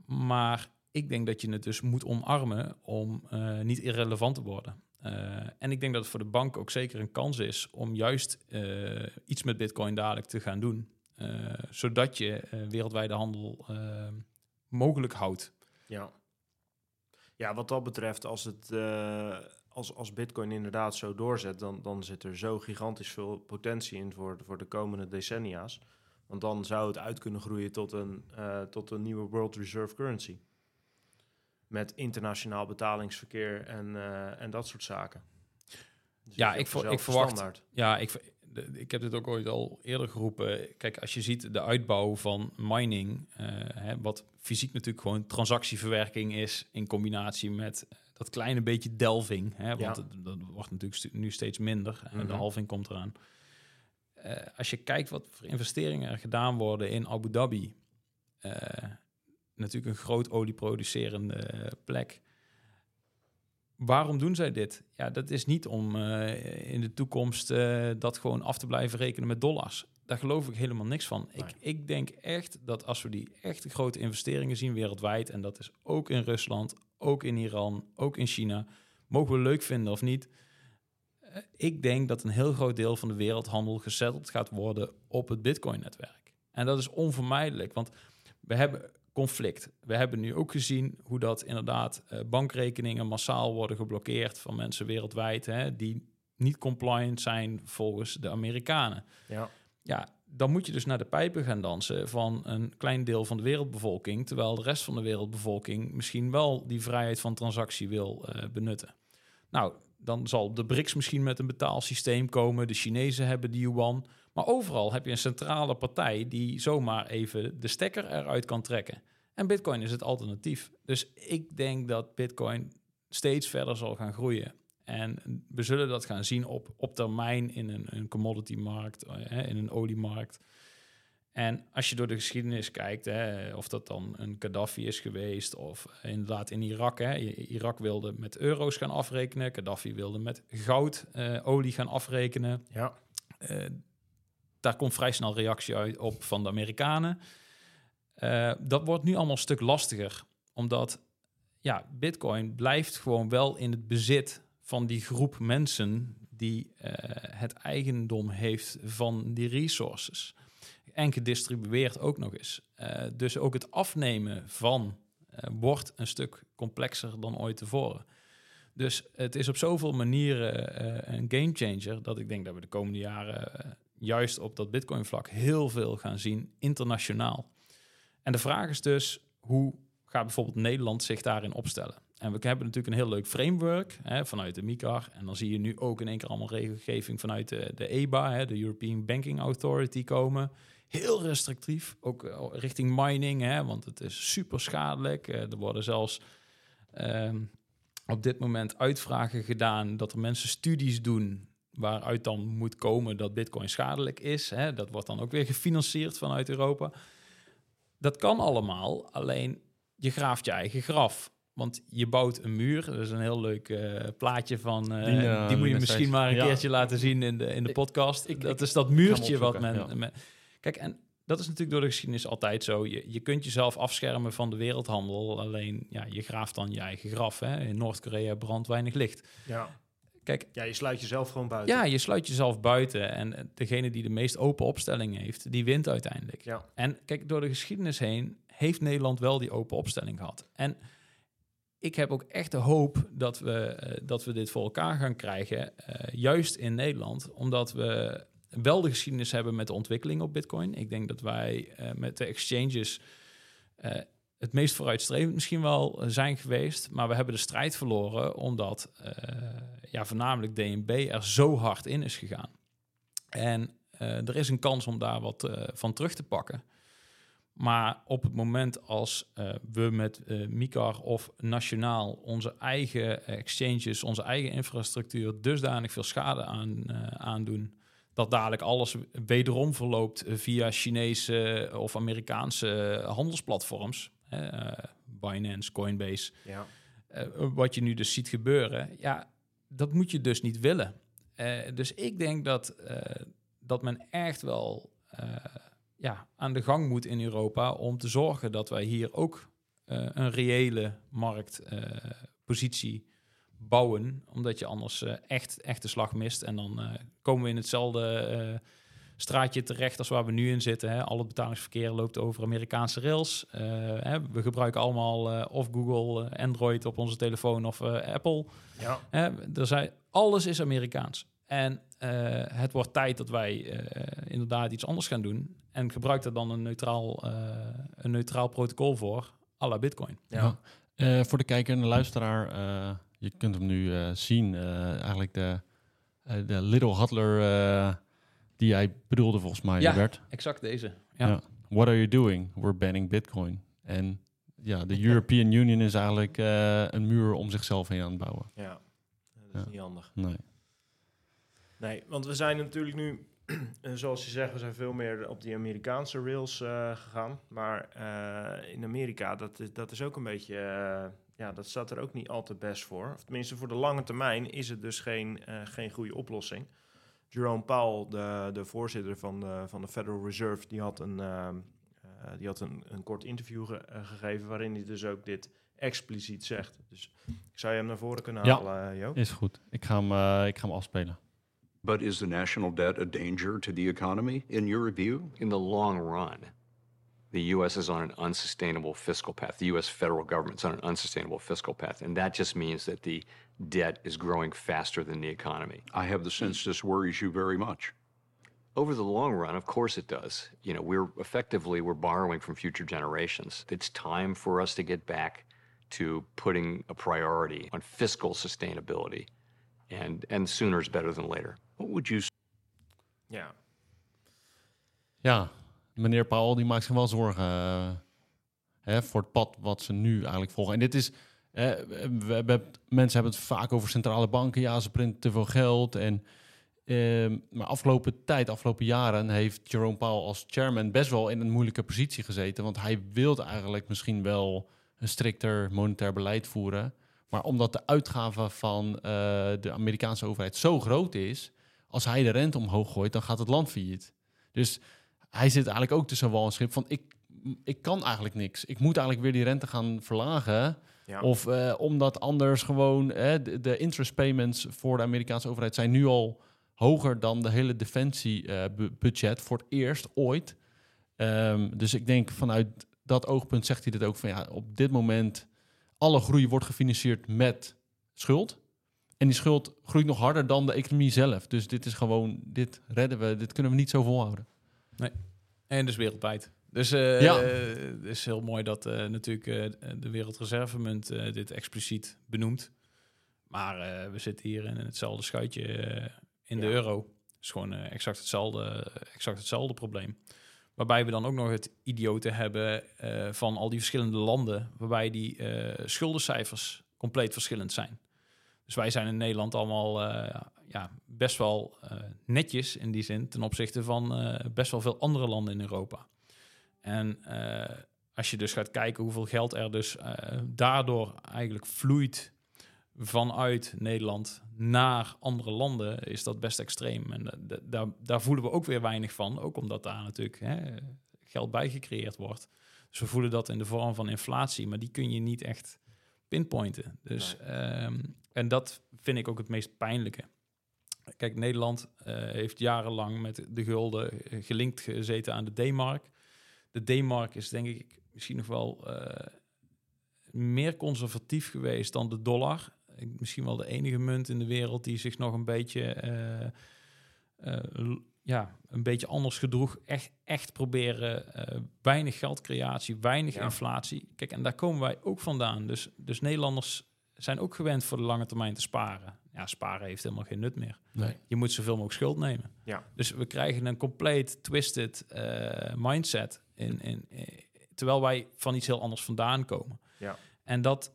Maar ik denk dat je het dus moet omarmen om uh, niet irrelevant te worden. Uh, en ik denk dat het voor de bank ook zeker een kans is om juist uh, iets met Bitcoin dadelijk te gaan doen. zodat je wereldwijde handel mogelijk houdt. Ja. ja, wat dat betreft, als, het, als, als Bitcoin inderdaad zo doorzet, dan, dan zit er zo gigantisch veel potentie in voor, voor de komende decennia's. Want dan zou het uit kunnen groeien tot een, uh, tot een nieuwe World Reserve Currency. Met internationaal betalingsverkeer en, uh, en dat soort zaken. Dus ja, ik, ver, ik verwacht. Standaard. Ja, ik, ik heb dit ook ooit al eerder geroepen. Kijk, als je ziet de uitbouw van mining, uh, hè, wat fysiek natuurlijk gewoon transactieverwerking is, in combinatie met dat kleine beetje delving. Hè, want ja. dat wordt natuurlijk nu steeds minder. En de mhm. halving komt eraan. Uh, als je kijkt wat voor investeringen er gedaan worden in Abu Dhabi, uh, natuurlijk een groot olieproducerende plek. Waarom doen zij dit? Ja, dat is niet om uh, in de toekomst dat gewoon af te blijven rekenen met dollars. Daar geloof ik helemaal niks van. Ik, ik denk echt dat als we die echte grote investeringen zien wereldwijd, en dat is ook in Rusland, ook in Iran, ook in China, mogen we leuk vinden of niet, eh, ik denk dat een heel groot deel van de wereldhandel gezetteld gaat worden op het Bitcoin-netwerk. En dat is onvermijdelijk, want we hebben conflict. We hebben nu ook gezien hoe dat inderdaad uh, bankrekeningen massaal worden geblokkeerd van mensen wereldwijd hè, die niet compliant zijn volgens de Amerikanen. Ja. ja, dan moet je dus naar de pijpen gaan dansen van een klein deel van de wereldbevolking, terwijl de rest van de wereldbevolking misschien wel die vrijheid van transactie wil uh, benutten. Nou, dan zal de BRICS misschien met een betaalsysteem komen. De Chinezen hebben die yuan. Maar overal heb je een centrale partij die zomaar even de stekker eruit kan trekken. En Bitcoin is het alternatief. Dus ik denk dat Bitcoin steeds verder zal gaan groeien. En we zullen dat gaan zien op, op termijn in een, een commodity markt, eh, in een oliemarkt. En als je door de geschiedenis kijkt, hè, of dat dan een Gaddafi is geweest, of inderdaad in Irak. Hè, Irak wilde met euro's gaan afrekenen, Gaddafi wilde met goud, uh, olie gaan afrekenen. Ja. Uh, daar komt vrij snel reactie uit op van de Amerikanen. Uh, dat wordt nu allemaal een stuk lastiger, omdat ja, Bitcoin blijft gewoon wel in het bezit van die groep mensen die het eigendom heeft van die resources en gedistribueerd ook nog eens. Uh, dus ook het afnemen van uh, wordt een stuk complexer dan ooit tevoren. Dus het is op zoveel manieren uh, een game changer dat ik denk dat we de komende jaren juist op dat Bitcoin vlak heel veel gaan zien internationaal. En de vraag is dus hoe gaat bijvoorbeeld Nederland zich daarin opstellen? En we hebben natuurlijk een heel leuk framework hè, vanuit de MICAR. En dan zie je nu ook in één keer allemaal regelgeving vanuit de, de EBA, hè, de European Banking Authority, komen heel restrictief, ook eh, richting mining, hè, want het is super schadelijk. Uh, er worden zelfs ehm, op dit moment uitvragen gedaan dat er mensen studies doen waaruit dan moet komen dat Bitcoin schadelijk is. Hè. Dat wordt dan ook weer gefinancierd vanuit Europa. Dat kan allemaal, alleen je graaft je eigen graf. Want je bouwt een muur. Dat is een heel leuk eh, plaatje van. eh, Die, die, eh, moet je misschien maar een Ja. keertje laten zien in de, in de podcast. ik- dat ik- is dat muurtje wat men, ja. men- Kijk, en dat is natuurlijk door de geschiedenis altijd zo. Je, je kunt jezelf afschermen van de wereldhandel. Alleen, ja, je graaft dan je eigen graf. Hè? In Noord-Korea brandt weinig licht. Ja. Kijk, ja, je sluit jezelf gewoon buiten. ja, je sluit jezelf buiten. En eh, degene die de meest open opstelling heeft, die wint uiteindelijk. Ja. En kijk, door de geschiedenis heen heeft Nederland wel die open opstelling gehad. En ik heb ook echt de hoop dat we, eh, dat we dit voor elkaar gaan krijgen, eh, juist in Nederland, omdat we wel de geschiedenis hebben met de ontwikkeling op Bitcoin. Ik denk dat wij eh, met de exchanges eh, het meest vooruitstrevend misschien wel eh, zijn geweest, maar we hebben de strijd verloren omdat ja, voornamelijk DNB er zo hard in is gegaan. En er is een kans om daar wat van terug te pakken. Maar op het moment als we met eh MICAR of nationaal onze eigen exchanges, onze eigen infrastructuur dusdanig veel schade aan, eh, aandoen, dat dadelijk alles wederom verloopt via Chinese of Amerikaanse handelsplatforms, eh, Binance, Coinbase, Ja. eh, wat je nu dus ziet gebeuren, ja, dat moet je dus niet willen. Eh, dus ik denk dat, eh, dat men echt wel eh, ja, aan de gang moet in Europa om te zorgen dat wij hier ook eh, een reële marktpositie bouwen, omdat je anders eh, echt, echt de slag mist. En dan eh, komen we in hetzelfde eh, straatje terecht als waar we nu in zitten. Hè. Al het betalingsverkeer loopt over Amerikaanse rails. Eh, hè, we gebruiken allemaal eh, of Google, Android op onze telefoon of eh, Apple. Ja. Hè, er zijn, alles is Amerikaans. En eh, het wordt tijd dat wij eh, inderdaad iets anders gaan doen. En gebruik er dan een neutraal, eh, een neutraal protocol voor, à la Bitcoin. Ja. Eh, voor de kijker en de luisteraar, eh, je kunt hem nu eh, zien. eh, eigenlijk de, eh, de Little Hudler eh, die jij bedoelde volgens mij, Ja. Bert. Exact deze. Ja. Ja. What are you doing? We're banning Bitcoin. En ja, de European Union is eigenlijk eh, een muur om zichzelf heen aan het bouwen. ja. Dat is Ja. niet handig. Nee. Nee, want we zijn natuurlijk nu, zoals je zegt, we zijn veel meer op die Amerikaanse rails eh, gegaan. Maar eh, in Amerika, dat is, dat is ook een beetje, ja, dat staat er ook niet al te best voor. Of tenminste, voor de lange termijn is het dus geen, eh, geen goede oplossing. Jerome Powell, de, de voorzitter van de, van de Federal Reserve, die had een, ehm, eh, die had een, een kort interview ge- eh, gegeven waarin hij dus ook dit expliciet zegt. Dus ik zou je hem naar voren kunnen Ja. halen, eh, Joop. Is goed. Ik ga hem, ik ga hem afspelen. But is the national debt a danger to the economy, in your view? In the long run, the U.S. is on an unsustainable fiscal path. The U.S. federal government's on an unsustainable fiscal path. And that just means that the debt is growing faster than the economy. I have the sense this worries you very much. Over the long run, of course it does. You know, we're effectively we're borrowing from future generations. It's time for us to get back to putting a priority on fiscal sustainability. And and sooner is better than later. What would you Ja, Ja, meneer Powell die maakt zich wel zorgen eh, hè, voor het pad wat ze nu eigenlijk volgen. En dit is, we hebben, mensen hebben het vaak over centrale banken. Ja, ze printen te veel geld. En, ehm, maar afgelopen tijd, afgelopen jaren, heeft Jerome Powell als chairman best wel in een moeilijke positie gezeten. Want hij wilde eigenlijk misschien wel een strikter monetair beleid voeren. Maar omdat de uitgave van eh, de Amerikaanse overheid zo groot is, als hij de rente omhoog gooit, dan gaat het land failliet. Dus hij zit eigenlijk ook tussen wal en schip van ik, ik kan eigenlijk niks. Ik moet eigenlijk weer die rente gaan verlagen. ja. Of eh, omdat anders gewoon eh, de, de interest payments voor de Amerikaanse overheid zijn nu al hoger dan de hele defensiebudget voor het eerst ooit. Ehm, dus ik denk vanuit dat oogpunt zegt hij dit ook van ja, op dit moment alle groei wordt gefinancierd met schuld. En die schuld groeit nog harder dan de economie zelf. Dus dit is gewoon, dit redden we, dit kunnen we niet zo volhouden. En dus wereldwijd. Dus eh, Ja. het is heel mooi dat eh, natuurlijk eh, de Wereldreservemunt dit expliciet benoemt. Maar we zitten hier in hetzelfde schuitje in de euro. Het is gewoon exact, hetzelfde, exact hetzelfde probleem. Waarbij we dan ook nog het idiote hebben van al die verschillende landen, waarbij die schuldencijfers compleet verschillend zijn. Dus wij zijn in Nederland allemaal ja, best wel eh, netjes in die zin ten opzichte van eh, best wel veel andere landen in Europa. En eh, als je dus gaat kijken hoeveel geld er dus daardoor eigenlijk vloeit vanuit Nederland naar andere landen, is dat best extreem. En daar, daar voelen we ook weer weinig van, ook omdat daar natuurlijk hè, geld bij gecreëerd wordt. Dus we voelen dat in de vorm van inflatie, maar die kun je niet echt pinpointen. Dus, ehm, en dat vind ik ook het meest pijnlijke. Kijk, Nederland eh, heeft jarenlang met de gulden eh, gelinkt gezeten aan de D-mark. De D-mark is denk ik misschien nog wel eh, meer conservatief geweest dan de dollar. Misschien wel de enige munt in de wereld die zich nog een beetje, ja, een beetje anders gedroeg. Echt, echt proberen weinig geldcreatie, weinig Ja. inflatie. Kijk, en daar komen wij ook vandaan. Dus, dus Nederlanders zijn ook gewend voor de lange termijn te sparen. Ja, sparen heeft helemaal geen nut meer. Nee. Je moet zoveel mogelijk schuld nemen. Ja. Dus we krijgen een compleet twisted eh, mindset. In, in, eh, terwijl wij van iets heel anders vandaan komen. Ja. En dat,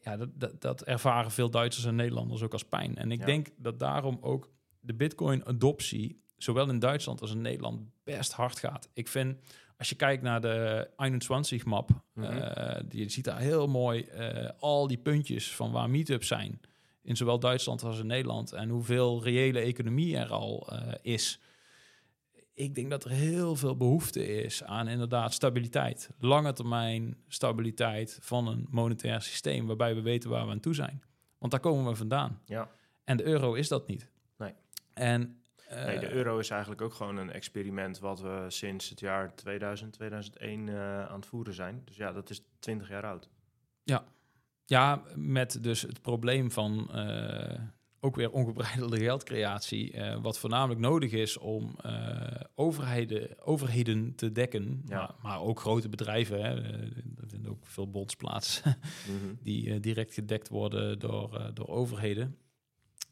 ja, dat, dat, dat ervaren veel Duitsers en Nederlanders ook als pijn. En ik Ja. denk dat daarom ook de Bitcoin-adoptie, zowel in Duitsland als in Nederland, best hard gaat. Ik vind, als je kijkt naar de 21-map, Mhm. eh, die je ziet daar heel mooi eh, al die puntjes van waar meetups zijn. In zowel Duitsland als in Nederland. En hoeveel reële economie er al eh, is. Ik denk dat er heel veel behoefte is aan inderdaad stabiliteit. Lange termijn stabiliteit van een monetair systeem. Waarbij we weten waar we aan toe zijn. Want daar komen we vandaan. Ja. En de euro is dat niet. Nee. En, eh, Nee, de euro is eigenlijk ook gewoon een experiment wat we sinds het jaar 2000, 2001 eh, aan het voeren zijn. Dus ja, dat is 20 jaar oud. Ja, met dus het probleem van eh, ook weer ongebreidelde geldcreatie. eh, wat voornamelijk nodig is om eh, overheden, overheden te dekken. Ja. Maar, maar ook grote bedrijven. Hè, er vinden ook veel bonds plaats. Mhm. die direct gedekt worden door, door overheden.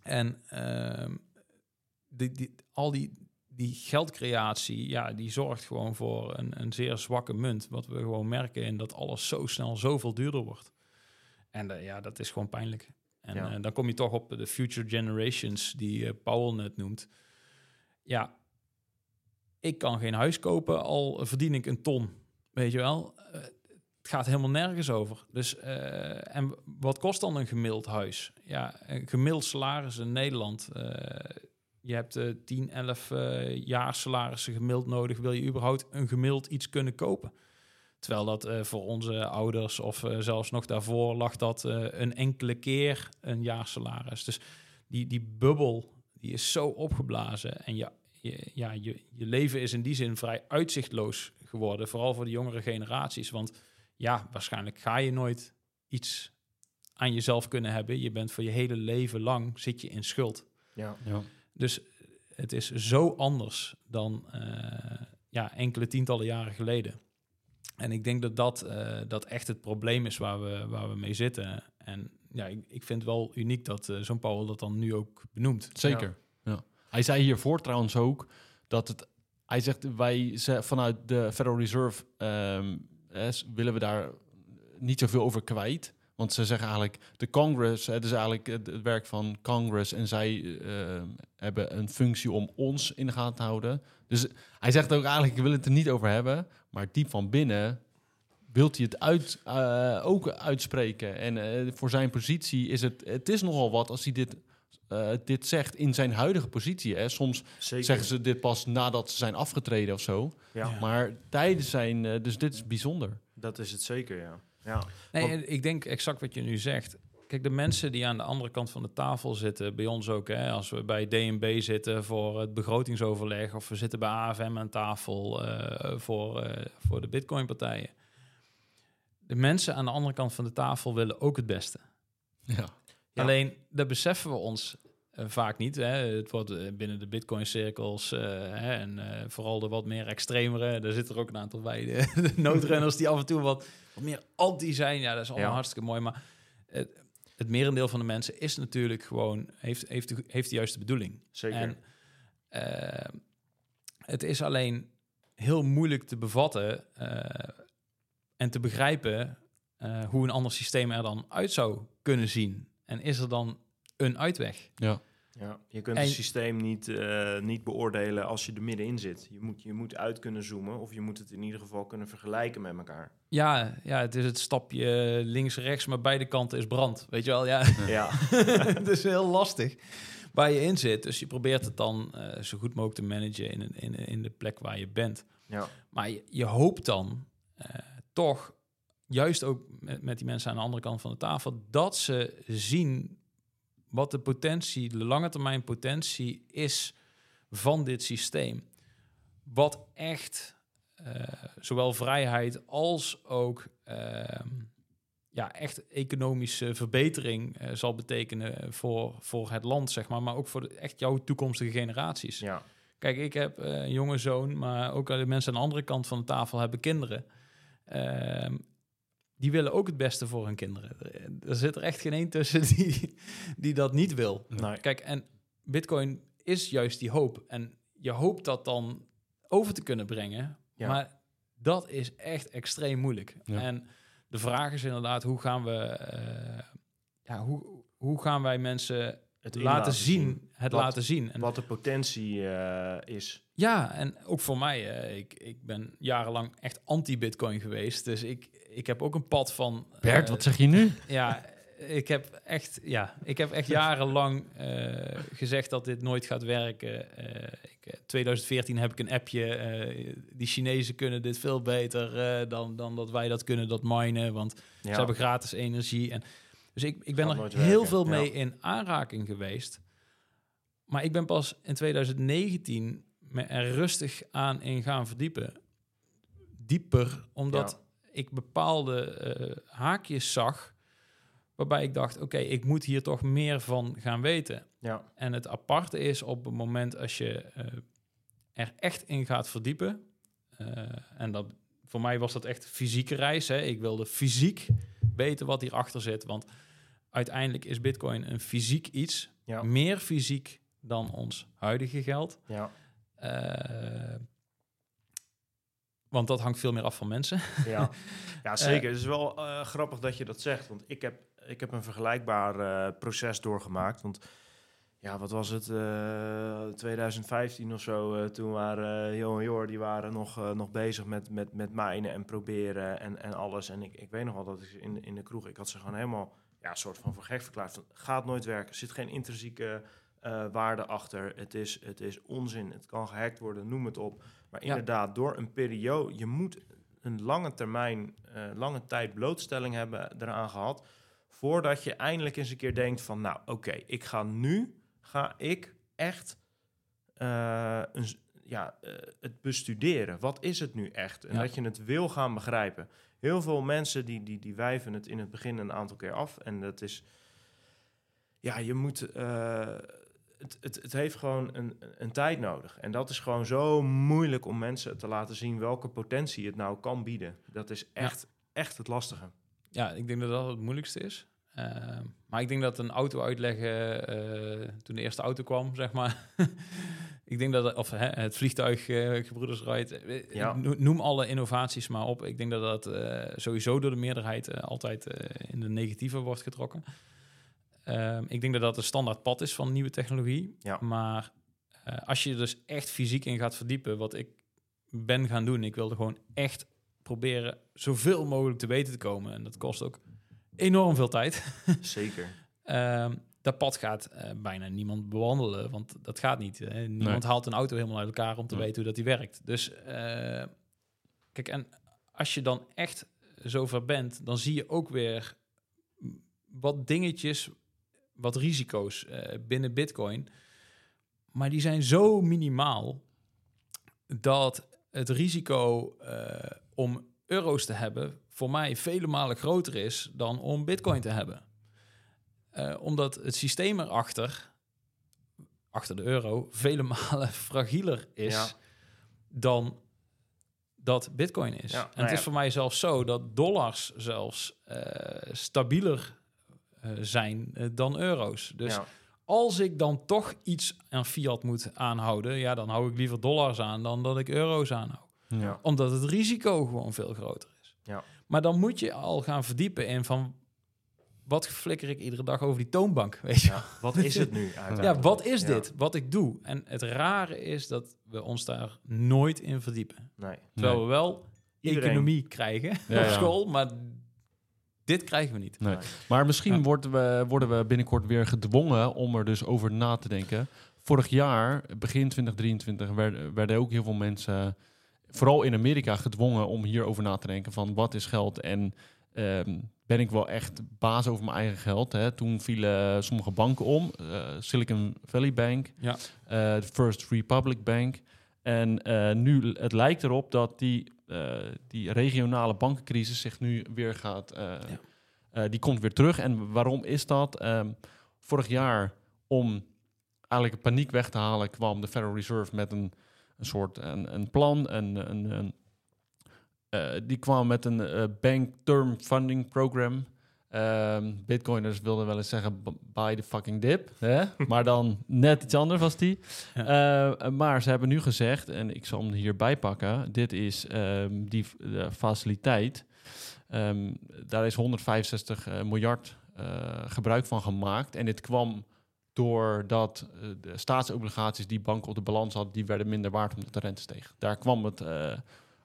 En ehm, die, die, al die, die geldcreatie, ja, die zorgt gewoon voor een, een zeer zwakke munt. Wat we gewoon merken in dat alles zo snel zoveel duurder wordt. En eh, ja, dat is gewoon pijnlijk. En Ja. eh, dan kom je toch op de future generations die eh Powell net noemt. Ja, ik kan geen huis kopen, al verdien ik een ton. Weet je wel? Het gaat helemaal nergens over. Dus, en wat kost dan een gemiddeld huis? Ja, een gemiddeld salaris in Nederland. je hebt eh 10, 11 eh, jaar salarissen gemiddeld nodig. Wil je überhaupt een gemiddeld iets kunnen kopen? Terwijl dat eh, voor onze ouders of eh, zelfs nog daarvoor lag dat eh, een enkele keer een jaarsalaris. Dus die, die bubbel die is zo opgeblazen. En ja, je, ja, je, je leven is in die zin vrij uitzichtloos geworden. Vooral voor de jongere generaties. Want ja, waarschijnlijk ga je nooit iets aan jezelf kunnen hebben. Je bent voor je hele leven lang zit je in schuld. Ja. Ja. Dus het is zo anders dan eh, ja, enkele tientallen jaren geleden. En ik denk dat dat, eh, dat echt het probleem is waar we, waar we mee zitten. En ja, ik, ik vind het wel uniek dat eh, zo'n Paul dat dan nu ook benoemt. Zeker. Ja. Hij zei hiervoor trouwens ook dat het. Hij zegt wij ze, vanuit de Federal Reserve ehm, eh, willen we daar niet zoveel over kwijt. Want ze zeggen eigenlijk de Congress, het is eigenlijk het, het werk van Congress en zij ehm, hebben een functie om ons in de gaten te houden. Dus hij zegt ook eigenlijk, ik wil het er niet over hebben, maar diep van binnen wilt hij het uit, eh, ook uitspreken. En eh, voor zijn positie is het, het is nogal wat als hij dit, eh, dit zegt in zijn huidige positie. Hè. Soms Zeker. zeggen ze dit pas nadat ze zijn afgetreden of zo. ja, Ja. Maar tijdens zijn, dus dit is bijzonder. dat is het zeker, ja. ja. Nee, Want- ik denk exact wat je nu zegt. Kijk, de mensen die aan de andere kant van de tafel zitten, bij ons ook, hè, als we bij DNB zitten voor het begrotingsoverleg, of we zitten bij AFM aan tafel eh, voor, eh, voor de Bitcoin-partijen. De mensen aan de andere kant van de tafel willen ook het beste. Ja. Ja. Alleen, dat beseffen we ons eh, vaak niet. Hè. Het wordt binnen de Bitcoin-cirkels en vooral de wat meer extremere, daar zitten er ook een aantal bij, de, de noodrenners die af en toe wat, wat meer anti zijn. Ja, dat is allemaal Ja. hartstikke mooi, maar het, merendeel van de mensen is natuurlijk gewoon, heeft, heeft, de, heeft de juiste bedoeling. Zeker. En eh, het is alleen heel moeilijk te bevatten eh, en te begrijpen eh, hoe een ander systeem er dan uit zou kunnen zien. En is er dan een uitweg? Ja. Ja, je kunt En- het systeem niet, eh, niet beoordelen als je er middenin zit. Je moet, je moet uit kunnen zoomen of je moet het in ieder geval kunnen vergelijken met elkaar. Ja, ja, het is het stapje links-rechts, maar beide kanten is brand. Weet je wel, ja. Ja, het is heel lastig waar je in zit. Dus je probeert het dan eh, zo goed mogelijk te managen in, in, in de plek waar je bent. ja, Maar je, je hoopt dan eh, toch, juist ook met, met die mensen aan de andere kant van de tafel, dat ze zien wat de potentie, de lange termijn potentie is van dit systeem. Wat echt eh, zowel vrijheid als ook ehm, ja, echt economische verbetering eh, zal betekenen voor, voor het land, zeg maar, maar ook voor de, echt jouw toekomstige generaties. ja, Kijk, ik heb eh, een jonge zoon, maar ook de mensen aan de andere kant van de tafel hebben kinderen. Ehm, die willen ook het beste voor hun kinderen. Er, er zit er echt geen één tussen die, die dat niet wil. nee. Kijk, en Bitcoin is juist die hoop. En je hoopt dat dan over te kunnen brengen. Ja. Maar dat is echt extreem moeilijk. Ja. En de vraag is inderdaad, hoe gaan we... eh, ja, hoe, hoe gaan wij mensen Het laten, zien, het Wat- laten zien? En Wat de potentie eh, is. ja, en ook voor mij, eh, ik, ik ben jarenlang echt anti-Bitcoin geweest. Dus ik, ik heb ook een pad van. Bert, wat zeg je nu? Ja, ik heb echt, ja, ik heb echt jarenlang eh, gezegd dat dit nooit gaat werken. Eh, ik, eh, 2014 heb ik een appje. eh, die Chinezen kunnen dit veel beter eh, dan, dan dat wij dat kunnen, dat minen. Want Ja, ze hebben gratis energie. En, dus ik, ik ben er heel werken, veel ja. mee in aanraking geweest. Maar ik ben pas in 2019 me er rustig aan in gaan verdiepen. Dieper, omdat ik bepaalde eh, haakjes zag... waarbij ik dacht, oké, ik moet hier toch meer van gaan weten. ja, En het aparte is op het moment als je eh, er echt in gaat verdiepen. eh, en dat, voor mij was dat echt fysieke reis. Hè. Ik wilde fysiek weten wat hierachter zit. Want uiteindelijk is Bitcoin een fysiek iets. ja, Meer fysiek dan ons huidige geld. ja, Eh, want dat hangt veel meer af van mensen. ja. ja zeker. het is wel grappig dat je dat zegt. Want ik heb, ik heb een vergelijkbaar eh, proces doorgemaakt. Want ja, wat was het? eh 2015 of zo. eh, toen waren Jo en Jor, die waren nog, eh, nog bezig met, met, met mijnen en proberen en, en alles. En ik, ik weet nog wel dat ik in, in de kroeg, ik had ze gewoon helemaal ja, soort van voor gek verklaard. Van, gaat nooit werken. Er zit geen intrinsieke eh, waarde achter. Het is, het is onzin. Het kan gehackt worden, noem het op. Maar Ja. inderdaad, door een periode, je moet een lange termijn, eh, lange tijd blootstelling hebben eraan gehad. Voordat je eindelijk eens een keer denkt van, nou oké, ik ga nu, ga ik echt eh, een, ja, eh, het bestuderen. Wat is het nu echt? En Ja. dat je het wil gaan begrijpen. Heel veel mensen die, die, die wijven het in het begin een aantal keer af. En dat is, ja, je moet, eh, het, het, het heeft gewoon een, een tijd nodig. En dat is gewoon zo moeilijk om mensen te laten zien welke potentie het nou kan bieden. Dat is echt, echt het lastige. Ja, ik denk dat dat het moeilijkste is. Eh, maar ik denk dat een auto uitleggen eh, toen de eerste auto kwam, zeg maar. ik denk dat, of hè, het vliegtuig eh Gebroeders Wright, eh, Ja. no- noem alle innovaties maar op. Ik denk dat dat sowieso door de meerderheid altijd in de negatieve wordt getrokken. Ehm, ik denk dat dat een standaard pad is van nieuwe technologie. Ja. Maar als je er dus echt fysiek in gaat verdiepen, wat ik ben gaan doen, ik wilde gewoon echt proberen zoveel mogelijk te weten te komen. En dat kost ook enorm veel tijd. Zeker. Ehm, dat pad gaat eh, bijna niemand bewandelen, want dat gaat niet. Hè. Niemand haalt een auto helemaal uit elkaar om te Nee. weten hoe dat die werkt. Dus eh, kijk, en als je dan echt zover bent, dan zie je ook weer wat dingetjes, wat risico's eh, binnen Bitcoin. Maar die zijn zo minimaal dat het risico eh, om euro's te hebben voor mij vele malen groter is dan om Bitcoin te hebben. Eh, omdat het systeem erachter, achter de euro, vele malen fragieler is Ja. dan dat Bitcoin is. Ja, en nou het is voor mij zelfs zo dat dollars zelfs eh, stabieler eh, zijn dan euro's. Dus als ik dan toch iets aan fiat moet aanhouden, ja, dan hou ik liever dollars aan dan dat ik euro's aanhoud. Ja. Omdat het risico gewoon veel groter is. Ja. Maar dan moet je al gaan verdiepen in van wat flikker ik iedere dag over die toonbank? Weet je? Ja, wat is het nu Ja, wat is Ja. dit? Wat ik doe. En het rare is dat we ons daar nooit in verdiepen. Nee. Terwijl Nee. we wel Iedereen- economie krijgen Ja, op ja. school, maar dit krijgen we niet. Nee. Maar misschien Ja. worden, we, worden we binnenkort weer gedwongen om er dus over na te denken. Vorig jaar, begin 2023, werden, werden ook heel veel mensen, vooral in Amerika, gedwongen om hierover na te denken van wat is geld en ehm, ben ik wel echt baas over mijn eigen geld. Hè? Toen vielen sommige banken om, eh, Silicon Valley Bank, Ja. eh, de First Republic Bank. En eh, nu, het lijkt erop dat die, eh, die regionale bankencrisis zich nu weer gaat... eh, eh, die komt weer terug. En waarom is dat? Ehm, vorig jaar, om eigenlijk paniek weg te halen, kwam de Federal Reserve met een, een soort een, een plan. Een, een, een, eh, die kwam met een eh, Bank Term Funding Program. Ehm, Bitcoiners wilden wel eens zeggen, buy the fucking dip. Hè? maar dan net iets anders was die. Eh, maar ze hebben nu gezegd, en ik zal hem hierbij pakken, dit is ehm, die faciliteit. Ehm, daar is 165 eh, miljard gebruik van gemaakt. En dit kwam doordat eh, de staatsobligaties die banken op de balans hadden, die werden minder waard omdat de rente steeg. Daar kwam het eh,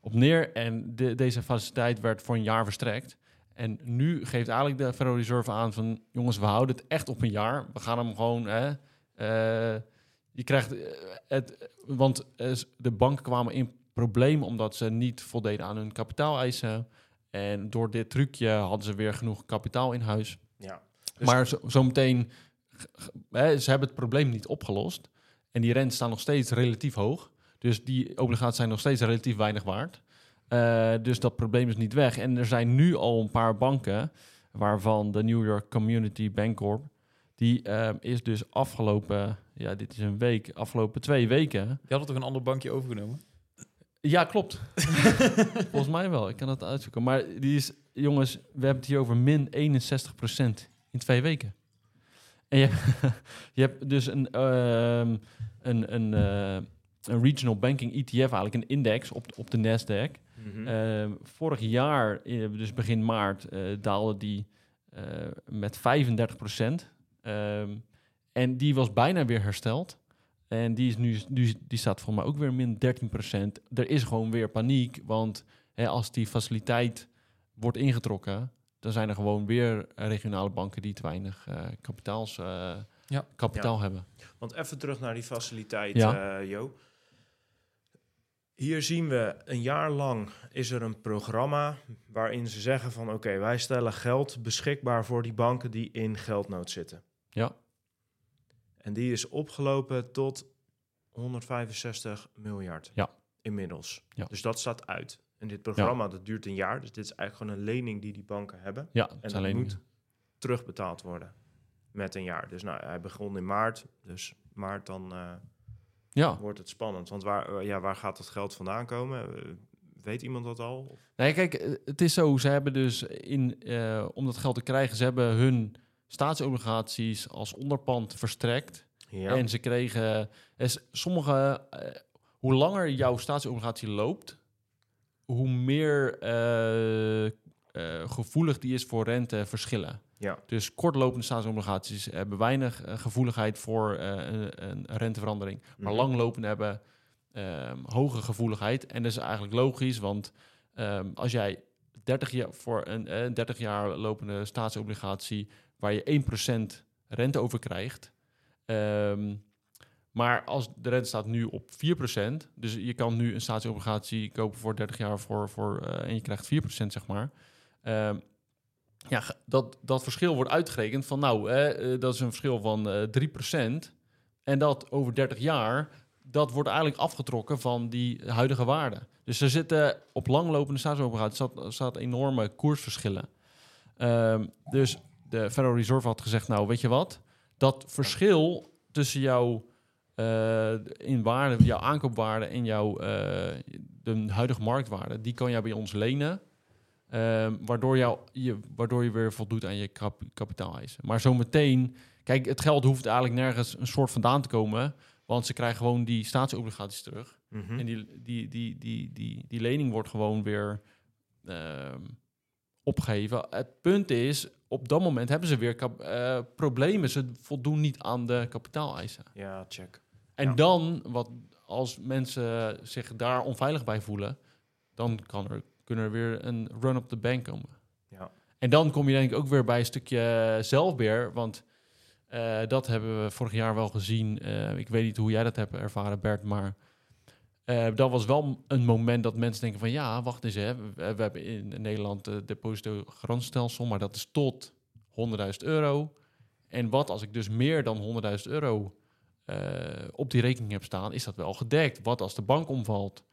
op neer en de, deze faciliteit werd voor een jaar verstrekt. En nu geeft eigenlijk de Federal Reserve aan van... jongens, we houden het echt op een jaar. We gaan hem gewoon... Hè, eh, je krijgt het... Want de banken kwamen in problemen... omdat ze niet voldeden aan hun kapitaaleisen. En door dit trucje hadden ze weer genoeg kapitaal in huis. Ja. Dus- maar zo, zometeen... g- ze hebben het probleem niet opgelost. En die rente staan nog steeds relatief hoog. Dus die obligaties zijn nog steeds relatief weinig waard. Eh, dus dat probleem is niet weg. En er zijn nu al een paar banken, waarvan de New York Community Bancorp, die eh, is dus afgelopen, ja, dit is een week, afgelopen twee weken. Die hadden toch een ander bankje overgenomen? Ja, klopt. Volgens mij wel. Ik kan dat uitzoeken. Maar die is, jongens, we hebben het hier over min 61% in twee weken. En je, je hebt dus een, ehm, een, een, eh, een regional banking ETF, eigenlijk een index op, op de Nasdaq. Mhm. Ehm, vorig jaar, eh, dus begin maart, eh, daalde die met 35% en die was bijna weer hersteld. En die, is nu, nu, die staat voor mij ook weer min 13% Er is gewoon weer paniek, want hè, als die faciliteit wordt ingetrokken... dan zijn er gewoon weer regionale banken die te weinig eh, kapitaals, eh, Ja. kapitaal hebben. Want even terug naar die faciliteit, Ja. eh, Jo. Hier zien we een jaar lang is er een programma waarin ze zeggen van oké, wij stellen geld beschikbaar voor die banken die in geldnood zitten. Ja. En die is opgelopen tot 165 miljard. Ja. Inmiddels. Ja. Dus dat staat uit. En dit programma dat duurt een jaar. Dus dit is eigenlijk gewoon een lening die die banken hebben. Ja, En dat moet terugbetaald worden met een jaar. Dus nou, hij begon in maart. Dus maart dan eh, Ja. wordt het spannend. Want waar, eh, ja, waar gaat dat geld vandaan komen? Eh, weet iemand dat al? Nee, kijk, het is zo. Ze hebben dus in, om dat geld te krijgen, ze hebben hun staatsobligaties als onderpand verstrekt. Ja. En ze kregen, is sommige, hoe langer jouw staatsobligatie loopt, hoe meer eh, eh, gevoelig die is voor renteverschillen. ja. Dus kortlopende staatsobligaties hebben weinig eh, gevoeligheid voor een, een renteverandering. Maar Mhm. langlopende hebben ehm, hoge gevoeligheid. En dat is eigenlijk logisch, want ehm, als jij 30 jaar voor een eh, 30 jaar lopende staatsobligatie waar je 1% rente over krijgt. ehm, maar als de rente staat nu op 4%, dus je kan nu een staatsobligatie kopen voor 30 jaar voor, voor, eh, en je krijgt 4% zeg maar. Ehm, ja, dat, dat verschil wordt uitgerekend van nou, eh, dat is een verschil van eh 3%. En dat over 30 jaar, dat wordt eigenlijk afgetrokken van die huidige waarde. Dus er zitten op langlopende staatsobligaties staat, staat enorme koersverschillen. Ehm, dus de Federal Reserve had gezegd, nou weet je wat, dat verschil tussen jouw eh, in waarde, jouw aankoopwaarde en jouw eh, de huidige marktwaarde, die kan jij bij ons lenen. Ehm, waardoor, jou, je, waardoor je weer voldoet aan je kap, kapitaaleisen. Maar zometeen, kijk, het geld hoeft eigenlijk nergens een soort vandaan te komen. Want ze krijgen gewoon die staatsobligaties terug. Mhm. En die, die, die, die, die, die lening wordt gewoon weer ehm, opgeven. Het punt is, op dat moment hebben ze weer eh, problemen. Ze voldoen niet aan de kapitaaleisen. Ja, check. En Ja. dan, wat, als mensen zich daar onveilig bij voelen, dan kan er, kunnen er weer een run op de bank komen. Ja. En dan kom je denk ik ook weer bij een stukje zelfbeheer, want eh, dat hebben we vorig jaar wel gezien. Eh, ik weet niet hoe jij dat hebt ervaren, Bert, maar eh, dat was wel een moment dat mensen denken van ja, wacht eens, hè, we, we hebben in Nederland het depositogarantiestelsel, maar dat is tot 100.000 euro. En wat als ik dus meer dan 100.000 euro op die rekening heb staan, is dat wel gedekt? Wat als de bank omvalt?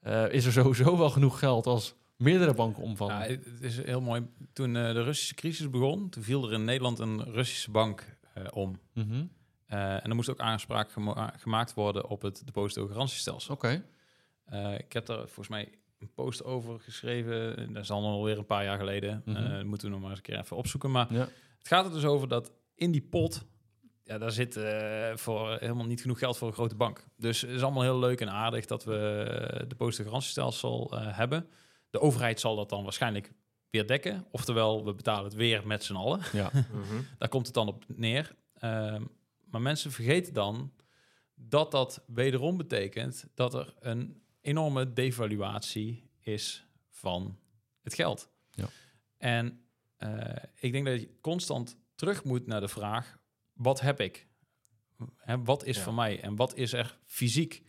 Eh, is er sowieso wel genoeg geld als meerdere banken omvallen? Ja, het is heel mooi. Toen eh, de Russische crisis begon, toen viel er in Nederland een Russische bank eh, om. Mhm. Eh, en er moest ook aanspraak gema- gemaakt worden op het depositogarantiestelsel. Oké. Eh, ik heb daar volgens mij een post over geschreven. Dat is al alweer een paar jaar geleden. Mhm. Eh, moeten we nog maar eens een keer even opzoeken. Maar Ja. het gaat er dus over dat in die pot... Ja, daar zit eh, voor helemaal niet genoeg geld voor een grote bank. Dus het is allemaal heel leuk en aardig dat we het depositogarantiestelsel eh hebben. De overheid zal dat dan waarschijnlijk weer dekken. Oftewel, we betalen het weer met z'n allen. Ja. Mhm. Daar komt het dan op neer. Ehm, maar mensen vergeten dan dat dat wederom betekent dat er een enorme devaluatie is van het geld. Ja. En eh, ik denk dat je constant terug moet naar de vraag: wat heb ik? Hè, wat is Ja. van mij en wat is er fysiek?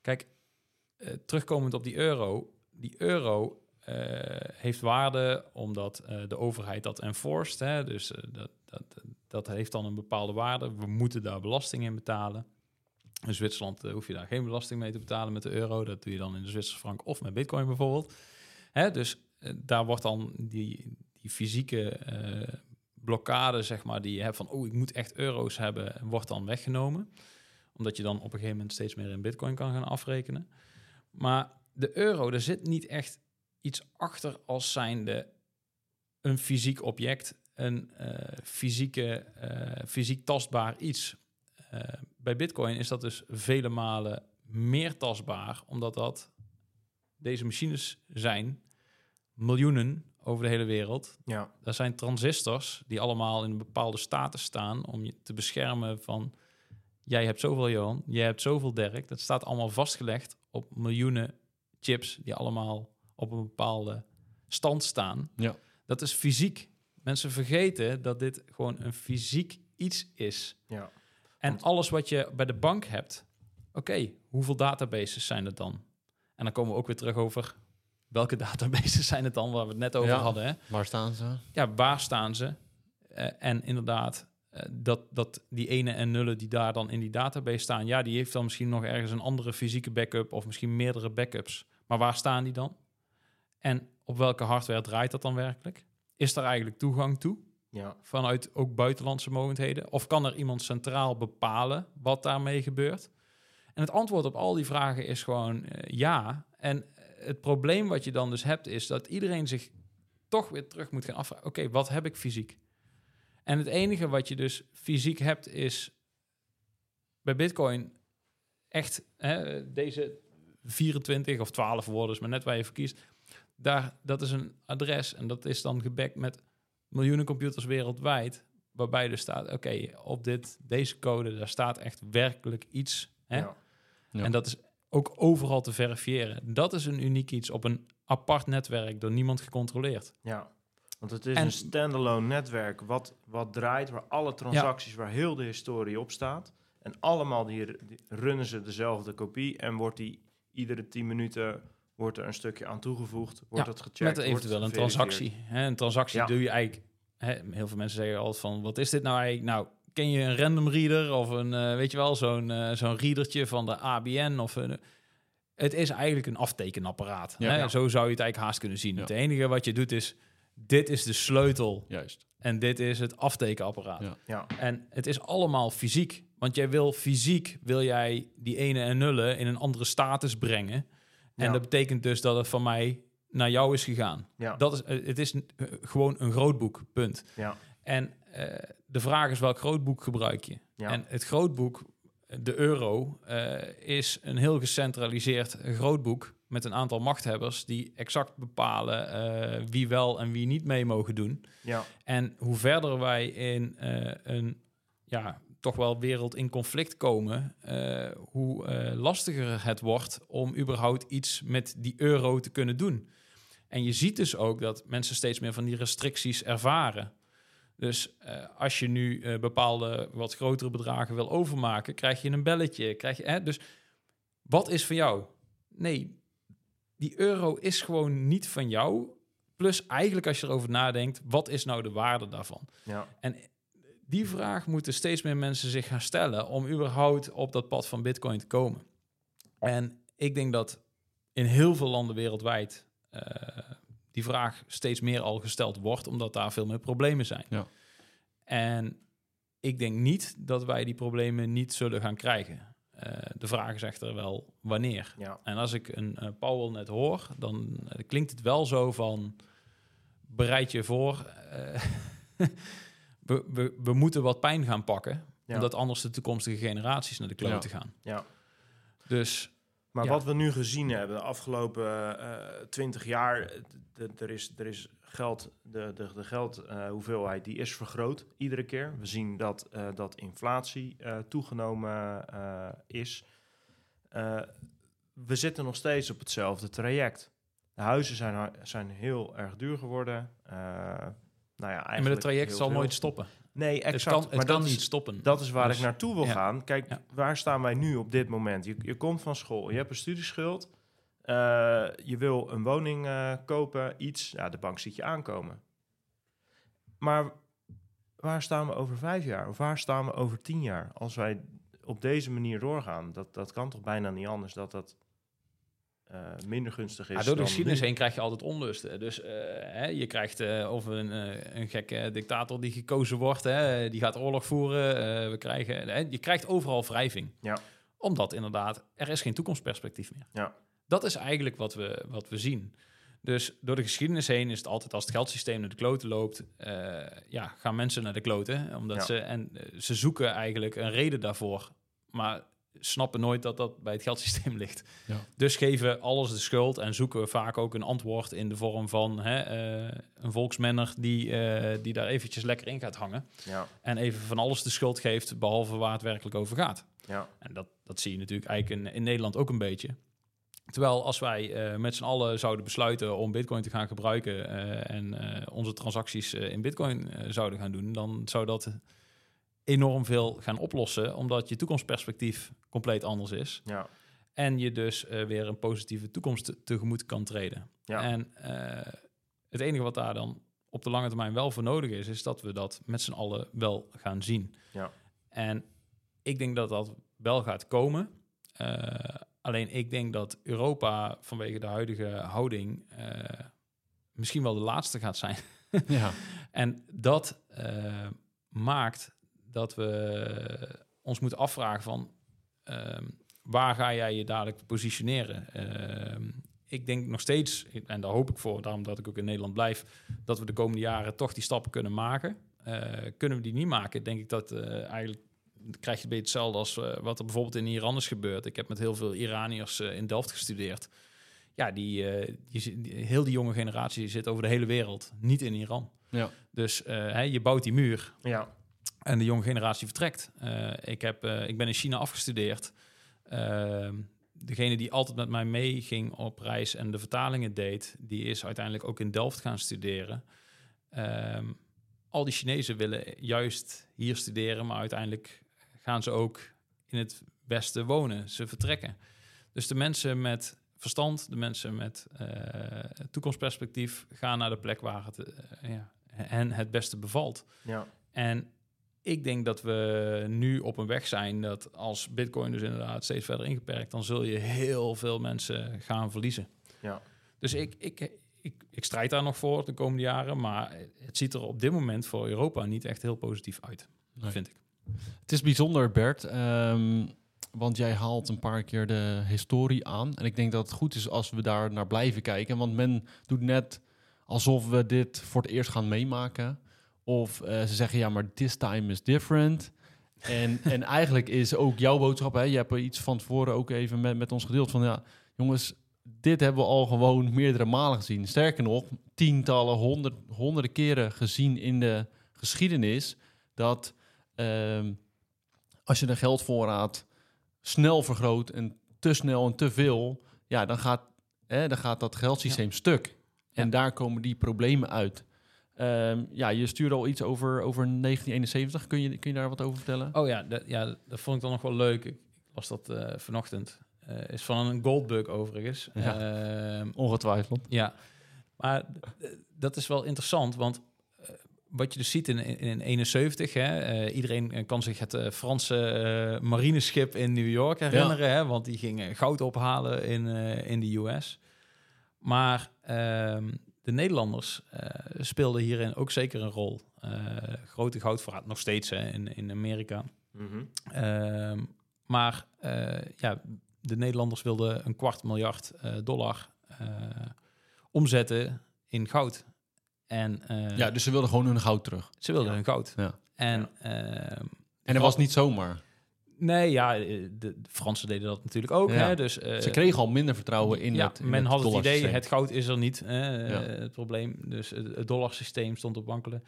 Kijk, eh, terugkomend op die euro. Die euro eh, heeft waarde omdat eh, de overheid dat enforced. Hè? Dus dat, dat, dat heeft dan een bepaalde waarde. We moeten daar belasting in betalen. In Zwitserland hoef je daar geen belasting mee te betalen met de euro. Dat doe je dan in de Zwitserse frank of met bitcoin bijvoorbeeld. Hè? Dus daar wordt dan die, die fysieke blokkade, zeg maar, die je hebt van... oh, ik moet echt euro's hebben, wordt dan weggenomen. Omdat je dan op een gegeven moment steeds meer in bitcoin kan gaan afrekenen. Maar de euro, er zit niet echt iets achter als zijnde een fysiek object, een eh, fysieke, eh, fysiek tastbaar iets. Eh, bij Bitcoin is dat dus vele malen meer tastbaar, omdat dat deze machines zijn, miljoenen over de hele wereld. Ja, Dat zijn transistors die allemaal in een bepaalde status staan om je te beschermen van jij hebt zoveel Johan, jij hebt zoveel Dirk. Dat staat allemaal vastgelegd op miljoenen chips die allemaal op een bepaalde stand staan. Ja. Dat is fysiek. Mensen vergeten dat dit gewoon een fysiek iets is. ja. En Want- alles wat je bij de bank hebt, oké, hoeveel databases zijn het dan? En dan komen we ook weer terug over welke databases zijn het dan, waar we het net over Ja. hadden. Hè? Waar staan ze? ja, waar staan ze? Eh, en inderdaad, eh, dat, dat die ene en nullen die daar dan in die database staan, ja, die heeft dan misschien nog ergens een andere fysieke backup of misschien meerdere backups. Maar waar staan die dan? En op welke hardware draait dat dan werkelijk? Is daar eigenlijk toegang toe ja. vanuit ook buitenlandse mogendheden? Of kan er iemand centraal bepalen wat daarmee gebeurt? En het antwoord op al die vragen is gewoon eh, ja. En het probleem wat je dan dus hebt, is dat iedereen zich toch weer terug moet gaan afvragen: oké, wat heb ik fysiek? En het enige wat je dus fysiek hebt, is bij Bitcoin echt hè, deze 24 of 12 woorden, is maar net waar je voor kiest. Daar, dat is een adres en dat is dan gebackt met miljoenen computers wereldwijd, waarbij er staat: oké, op dit, deze code, daar staat echt werkelijk iets. Hè? Ja. Ja. En dat is ook overal te verifiëren. Dat is een uniek iets op een apart netwerk door niemand gecontroleerd. Ja, want het is En- een standalone netwerk wat, wat draait, waar alle transacties, waar heel de historie op staat. En allemaal die, die runnen ze dezelfde kopie en wordt die iedere 10 minuten wordt er een stukje aan toegevoegd, wordt Ja, het gecheckt. Met eventueel een transactie. Hè, een transactie Ja. doe je eigenlijk... Hè, heel veel mensen zeggen altijd van, wat is dit nou eigenlijk? Nou, ken je een random reader of een, eh, weet je wel, zo'n eh, zo'n readertje van de ABN of een... Het is eigenlijk een aftekenapparaat. Ja. hè? Ja. Zo zou je het eigenlijk haast kunnen zien. Ja. Het enige wat je doet is, dit is de sleutel Juist. en dit is het aftekenapparaat. Ja. Ja, En het is allemaal fysiek. Want jij wil fysiek, wil jij die ene en nullen in een andere status brengen. En Ja. dat betekent dus dat het van mij naar jou is gegaan. ja, Dat is, eh, het is gewoon een grootboek, punt. ja, En eh, de vraag is welk grootboek gebruik je? ja. En het grootboek, de euro, eh, is een heel gecentraliseerd grootboek met een aantal machthebbers die exact bepalen eh, wie wel en wie niet mee mogen doen. Ja, En hoe verder wij in eh, een ja, toch wel wereld in conflict komen, hoe lastiger het wordt om überhaupt iets met die euro te kunnen doen. En je ziet dus ook dat mensen steeds meer van die restricties ervaren. Dus eh, als je nu eh, bepaalde wat grotere bedragen wil overmaken, krijg je een belletje. Krijg je, hè? Dus wat is van jou? Nee, die euro is gewoon niet van jou. Plus eigenlijk als je erover nadenkt, wat is nou de waarde daarvan? ja, En die vraag moeten steeds meer mensen zich gaan stellen om überhaupt op dat pad van Bitcoin te komen. En ik denk dat in heel veel landen wereldwijd eh, die vraag steeds meer al gesteld wordt, omdat daar veel meer problemen zijn. Ja. En ik denk niet dat wij die problemen niet zullen gaan krijgen. Eh, de vraag is echter wel wanneer. ja, En als ik een eh, Powell net hoor, dan eh, klinkt het wel zo van... bereid je voor, eh, we, we, we moeten wat pijn gaan pakken... Ja. omdat anders de toekomstige generaties naar de klote gaan. ja. Dus Maar Ja. wat we nu gezien hebben de afgelopen twintig jaar, eh, d- d- er is, er is geld, de, de, de geldhoeveelheid die is vergroot iedere keer. We zien dat, eh, dat inflatie eh, toegenomen is. We zitten nog steeds op hetzelfde traject. De huizen zijn, zijn heel erg duur geworden. Nou ja, en met eigenlijk het traject zal veel. nooit stoppen. Nee, Het exact. kan, het maar kan dat niet is, stoppen. dat is waar Dus- ik naartoe wil ja. gaan. Kijk, Ja. waar staan wij nu op dit moment? Je, je komt van school, je hebt een studieschuld. eh, je wil een woning eh, kopen, iets. Ja, de bank ziet je aankomen. Maar waar staan we over vijf jaar? Of waar staan we over tien jaar? Als wij op deze manier doorgaan, dat, dat kan toch bijna niet anders dat dat eh, minder gunstig is. Ja, door de geschiedenis heen krijg je altijd onlusten. Dus eh, hè, je krijgt eh, of een, een gekke dictator die gekozen wordt, hè, die gaat oorlog voeren. we krijgen, hè, je krijgt overal wrijving. Ja. Omdat inderdaad, er is geen toekomstperspectief meer. Ja. Dat is eigenlijk wat we, wat we zien. Dus door de geschiedenis heen is het altijd als het geldsysteem naar de kloten loopt, ja, gaan mensen naar de kloten. Omdat Ja. ze, en ze zoeken eigenlijk een reden daarvoor. Maar snappen nooit dat dat bij het geldsysteem ligt. Ja. Dus geven alles de schuld en zoeken we vaak ook een antwoord in de vorm van hè, eh, een volksmenner die, eh, die daar eventjes lekker in gaat hangen. Ja, En even van alles de schuld geeft, behalve waar het werkelijk over gaat. ja, En dat, dat zie je natuurlijk eigenlijk in, in Nederland ook een beetje. Terwijl als wij eh, met z'n allen zouden besluiten om Bitcoin te gaan gebruiken eh, en eh, onze transacties eh, in Bitcoin eh, zouden gaan doen, dan zou dat enorm veel gaan oplossen, omdat je toekomstperspectief compleet anders is. ja, En je dus eh, weer een positieve toekomst te- tegemoet kan treden. ja. En eh, het enige wat daar dan op de lange termijn wel voor nodig is, is dat we dat met z'n allen wel gaan zien. Ja. En ik denk dat dat wel gaat komen. Eh, alleen ik denk dat Europa vanwege de huidige houding eh, misschien wel de laatste gaat zijn. ja. En dat eh, maakt dat we ons moeten afvragen van ehm, waar ga jij je dadelijk positioneren? Ehm, ik denk nog steeds, en daar hoop ik voor, daarom dat ik ook in Nederland blijf, dat we de komende jaren toch die stappen kunnen maken. Eh, kunnen we die niet maken, denk ik dat eh, eigenlijk krijg je een beetje hetzelfde als eh, wat er bijvoorbeeld in Iran is gebeurd. Ik heb met heel veel Iraniërs in Delft gestudeerd. Ja, die, die, die- heel die jonge generatie zit over de hele wereld, niet in Iran. Ja. Dus hè, je bouwt die muur ja. En de jonge generatie vertrekt. Eh, ik, heb, eh, ik ben in China afgestudeerd. Ehm, degene die altijd met mij meeging op reis en de vertalingen deed, die is uiteindelijk ook in Delft gaan studeren. Ehm, al die Chinezen willen juist hier studeren, maar uiteindelijk gaan ze ook in het Westen wonen. Ze vertrekken. Dus de mensen met verstand, de mensen met eh, toekomstperspectief, gaan naar de plek waar het ja, hen het beste bevalt. ja. En ik denk dat we nu op een weg zijn dat als Bitcoin dus inderdaad steeds verder ingeperkt, dan zul je heel veel mensen gaan verliezen. Ja. Dus ik, ik, ik, ik strijd daar nog voor de komende jaren, maar het ziet er op dit moment voor Europa niet echt heel positief uit, Nee. vind ik. Het is bijzonder, Bert. ehm, want jij haalt een paar keer de historie aan. En ik denk dat het goed is als we daar naar blijven kijken. Want men doet net alsof we dit voor het eerst gaan meemaken. Of eh, ze zeggen, ja, maar this time is different. En, en eigenlijk is ook jouw boodschap, hè, je hebt er iets van tevoren ook even met, met ons gedeeld van, ja, jongens, dit hebben we al gewoon meerdere malen gezien. Sterker nog, tientallen, honderd, honderden keren gezien in de geschiedenis dat ehm, als je de geldvoorraad snel vergroot en te snel en te veel, ja, dan gaat, hè, dan gaat dat geldsysteem stuk. En Ja. daar komen die problemen uit. Ehm, ja, je stuurde al iets over, over 1971. Kun je, kun je daar wat over vertellen? Oh ja, dat, ja, dat vond ik dan nog wel leuk. Ik las dat eh, vanochtend. Eh, is van een Goldbug overigens. Ja. Ehm, Ongetwijfeld. Ja, maar dat is wel interessant, want eh, wat je dus ziet in, in, in 71, hè, eh, iedereen kan zich het Franse eh, marineschip in New York herinneren, hè, want die ging eh, goud ophalen in, in de US. Maar ehm, de Nederlanders eh, speelden hierin ook zeker een rol. Eh, grote goudvoorraad, nog steeds hè, in, in Amerika. Mhm. Ehm, maar eh, ja, de Nederlanders wilden een kwart miljard eh, dollar eh, omzetten in goud. En eh, Ja, dus ze wilden gewoon hun goud terug. ze wilden Ja. hun goud. Ja. En, ehm, En dat was niet zomaar. Nee, ja, eh, de, Fransen deden dat natuurlijk ook. Ja. Hè? Dus, eh, Ze kregen al minder vertrouwen in ja, het in men had het idee, het goud is er niet, eh, Ja. het probleem. Dus het, het dollarsysteem stond op wankelen.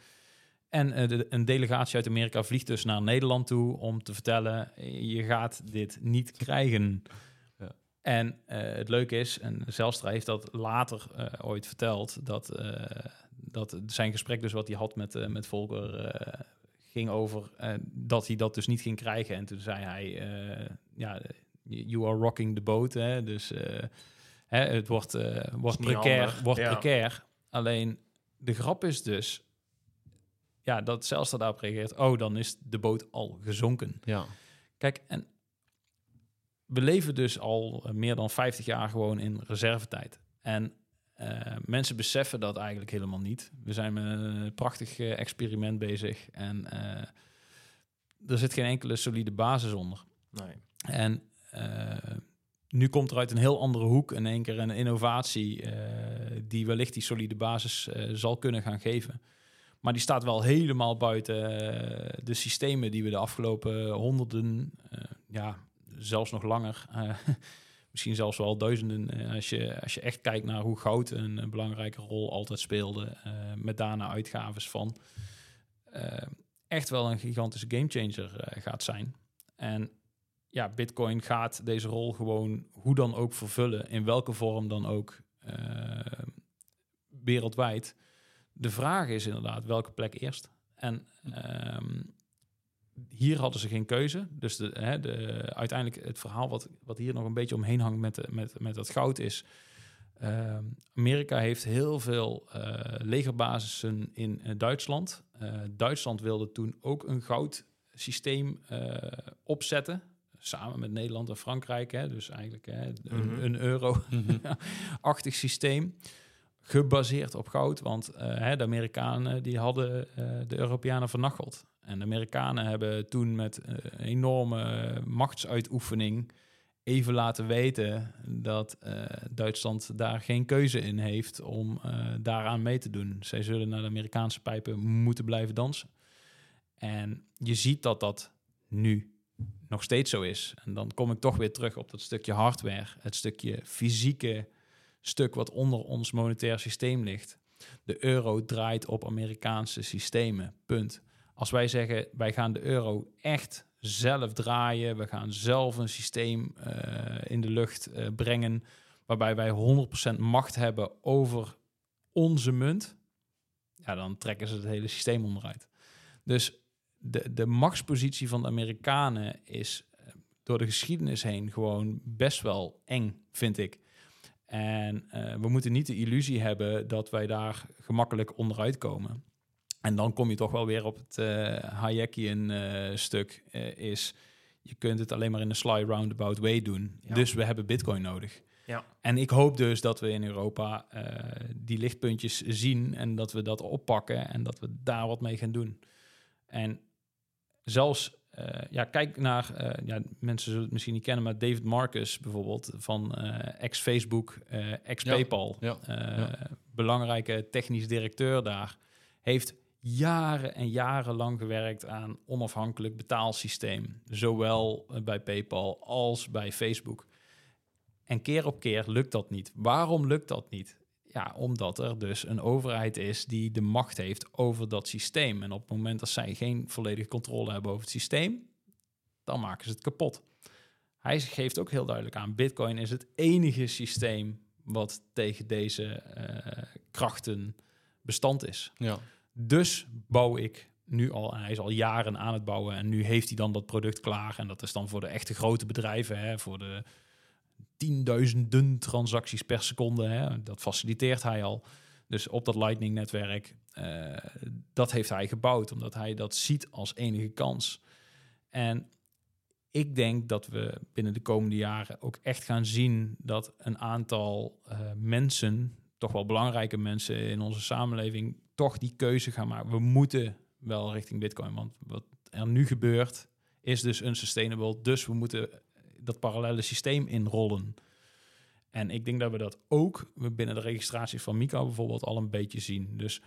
En de, een delegatie uit Amerika vliegt dus naar Nederland toe om te vertellen, je gaat dit niet krijgen. Ja. En het leuke is, en Zelstra heeft dat later ooit verteld, dat, dat zijn gesprek dus wat hij had met, met Volker ging over eh, dat hij dat dus niet ging krijgen. En toen zei hij, eh, ja, you are rocking the boat. Hè? Dus eh, hè, het wordt, wordt precair. Wordt Ja. precair. Alleen de grap is dus, ja, dat zelfs daarop reageert, oh, dan is de boot al gezonken. Ja. Kijk, en we leven dus al meer dan 50 jaar gewoon in reservetijd. En eh, mensen beseffen dat eigenlijk helemaal niet. We zijn met een prachtig eh, experiment bezig en eh, er zit geen enkele solide basis onder. Nee. En eh, nu komt er uit een heel andere hoek in één keer een innovatie eh, die wellicht die solide basis eh, zal kunnen gaan geven. Maar die staat wel helemaal buiten eh, de systemen die we de afgelopen honderden, eh, ja, zelfs nog langer, eh, misschien zelfs wel duizenden, eh, als, je, als je echt kijkt naar hoe goud een, belangrijke rol altijd speelde, eh, met daarna uitgaves van, eh, echt wel een gigantische gamechanger gaat zijn. En ja, Bitcoin gaat deze rol gewoon hoe dan ook vervullen, in welke vorm dan ook wereldwijd. De vraag is inderdaad welke plek eerst. En ehm, hier hadden ze geen keuze. Dus de, hè, de, uiteindelijk het verhaal wat, wat hier nog een beetje omheen hangt met, met, met dat goud is. ehm, Amerika heeft heel veel eh, legerbasissen in eh, Duitsland. Eh, Duitsland wilde toen ook een goudsysteem opzetten. Samen met Nederland en Frankrijk. Hè, dus eigenlijk hè, een, Mhm. een euro-achtig systeem gebaseerd op goud. Want hè, de Amerikanen die hadden de Europeanen vernacheld. En de Amerikanen hebben toen met eh, een enorme machtsuitoefening even laten weten dat eh, Duitsland daar geen keuze in heeft om eh, daaraan mee te doen. Zij zullen naar de Amerikaanse pijpen moeten blijven dansen. En je ziet dat dat nu nog steeds zo is. En dan kom ik toch weer terug op dat stukje hardware, het stukje fysieke stuk wat onder ons monetair systeem ligt. De euro draait op Amerikaanse systemen. Punt. Als wij zeggen wij gaan de euro echt zelf draaien, we gaan zelf een systeem eh, in de lucht eh, brengen waarbij wij 100% macht hebben over onze munt, ja, dan trekken ze het hele systeem onderuit. Dus de, de machtspositie van de Amerikanen is eh, door de geschiedenis heen gewoon best wel eng, vind ik. En we moeten niet de illusie hebben dat wij daar gemakkelijk onderuit komen. En dan kom je toch wel weer op het uh, Hayekian uh, stuk, uh, is je kunt het alleen maar in een sly roundabout way doen. Ja. Dus we hebben bitcoin nodig. Ja. En ik hoop dus dat we in Europa uh, die lichtpuntjes zien en dat we dat oppakken en dat we daar wat mee gaan doen. En zelfs, uh, ja, kijk naar, uh, ja, mensen zullen het misschien niet kennen, maar David Marcus bijvoorbeeld van uh, ex-Facebook, ex-PayPal, ja. ja. belangrijke technisch directeur daar, heeft jaren en jaren lang gewerkt aan onafhankelijk betaalsysteem, zowel bij PayPal als bij Facebook. En keer op keer lukt dat niet. Waarom lukt dat niet? Ja, omdat er dus een overheid is die de macht heeft over dat systeem. En op het moment dat zij geen volledige controle hebben over het systeem, dan maken ze het kapot. Hij geeft ook heel duidelijk aan: Bitcoin is het enige systeem wat tegen deze eh, krachten bestand is. Ja. Dus bouw ik nu al, hij is al jaren aan het bouwen en nu heeft hij dan dat product klaar. En dat is dan voor de echte grote bedrijven, hè, voor de tienduizenden transacties per seconde. Hè, dat faciliteert hij al. Dus op dat Lightning-netwerk, uh, dat heeft hij gebouwd, omdat hij dat ziet als enige kans. En ik denk dat we binnen de komende jaren ook echt gaan zien dat een aantal uh, mensen, toch wel belangrijke mensen in onze samenleving, toch die keuze gaan maken. We moeten wel richting Bitcoin, want wat er nu gebeurt is dus unsustainable. Dus we moeten dat parallele systeem inrollen. En ik denk dat we dat ook binnen de registratie van Mika bijvoorbeeld al een beetje zien. Dus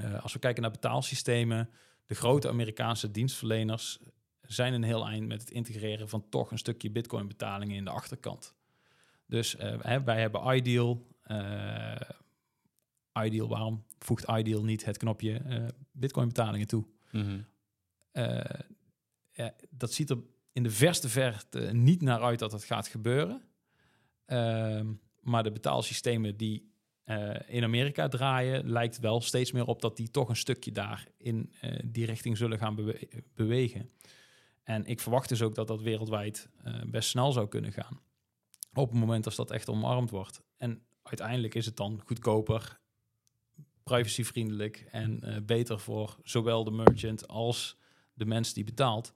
uh, als we kijken naar betaalsystemen, de grote Amerikaanse dienstverleners zijn een heel eind met het integreren van toch een stukje Bitcoin betalingen in de achterkant. Dus uh, wij hebben Ideal. Uh, Ideal, waarom voegt Ideal niet het knopje Bitcoin betalingen toe? Mm -hmm. ja, dat ziet er in de verste verte niet naar uit dat het gaat gebeuren. Ehm, maar de betaalsystemen die uh, in Amerika draaien, lijkt wel steeds meer op dat die toch een stukje daar in uh, die richting zullen gaan bewe bewegen. En ik verwacht dus ook dat dat wereldwijd uh, best snel zou kunnen gaan. Op het moment als dat echt omarmd wordt. En uiteindelijk is het dan goedkoper, privacyvriendelijk en beter voor zowel de merchant als de mens die betaalt.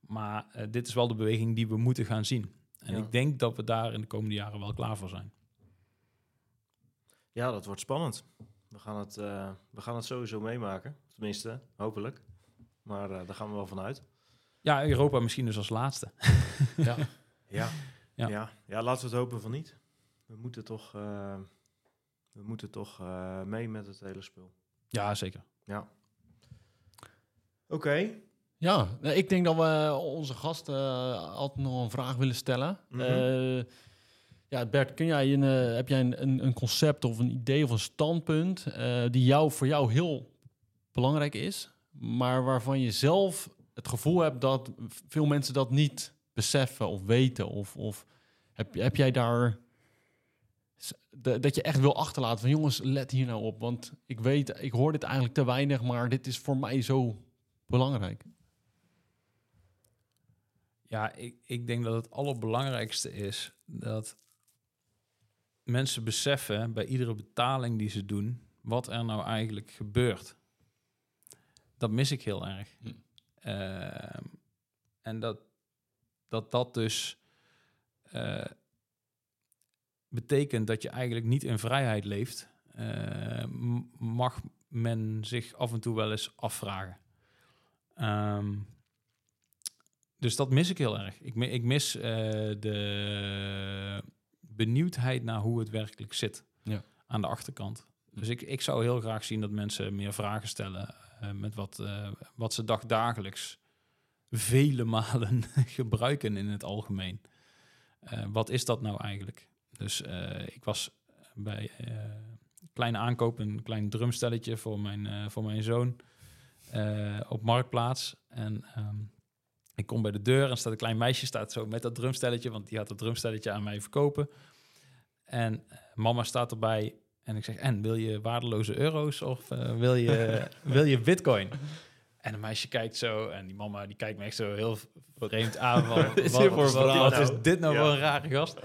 Maar dit is wel de beweging die we moeten gaan zien. En ja. ik denk dat we daar in de komende jaren wel klaar voor zijn. Ja, dat wordt spannend. We gaan het, uh, we gaan het sowieso meemaken. Tenminste, hopelijk. Maar daar gaan we wel vanuit. Ja, Europa misschien dus als laatste. ja. Ja. Ja. ja. ja, laten we het hopen van niet. We moeten toch, we moeten toch mee met het hele spul. Ja, zeker. Ja. Oké. Okay. Ja, ik denk dat we onze gasten uh, altijd nog een vraag willen stellen. Mm -hmm. uh, ja, Bert, kun jij een, heb jij een, een, concept of een idee of een standpunt die jou, voor jou heel belangrijk is, maar waarvan je zelf het gevoel hebt dat veel mensen dat niet beseffen of weten? Of, of heb, heb jij daar dat je echt wil achterlaten van jongens, let hier nou op, want ik weet, ik hoor dit eigenlijk te weinig, maar dit is voor mij zo belangrijk. Ja, ik, ik denk dat het allerbelangrijkste is dat mensen beseffen bij iedere betaling die ze doen, wat er nou eigenlijk gebeurt. Dat mis ik heel erg. Hm. Uh, en dat, dat dat dus uh, betekent dat je eigenlijk niet in vrijheid leeft, uh, mag men zich af en toe wel eens afvragen. Um, dus dat mis ik heel erg. Ik, ik mis uh, de benieuwdheid naar hoe het werkelijk zit ja. aan de achterkant. Dus ik, ik zou heel graag zien dat mensen meer vragen stellen uh, met wat, uh, wat ze dagdagelijks vele malen gebruiken in het algemeen. wat is dat nou eigenlijk? Dus ik was bij kleine aankoop, een klein drumstelletje voor mijn, voor mijn zoon op Marktplaats. En um, ik kom bij de deur en staat een klein meisje staat zo met dat drumstelletje, want die had dat drumstelletje aan mij verkopen. En mama staat erbij en ik zeg, en wil je waardeloze euro's of uh, wil, je, wil je bitcoin? En een meisje kijkt zo en die mama die kijkt me echt zo heel vreemd aan. Van, wat, is, wat, wat, wat nou? is dit nou ja. voor een rare gast?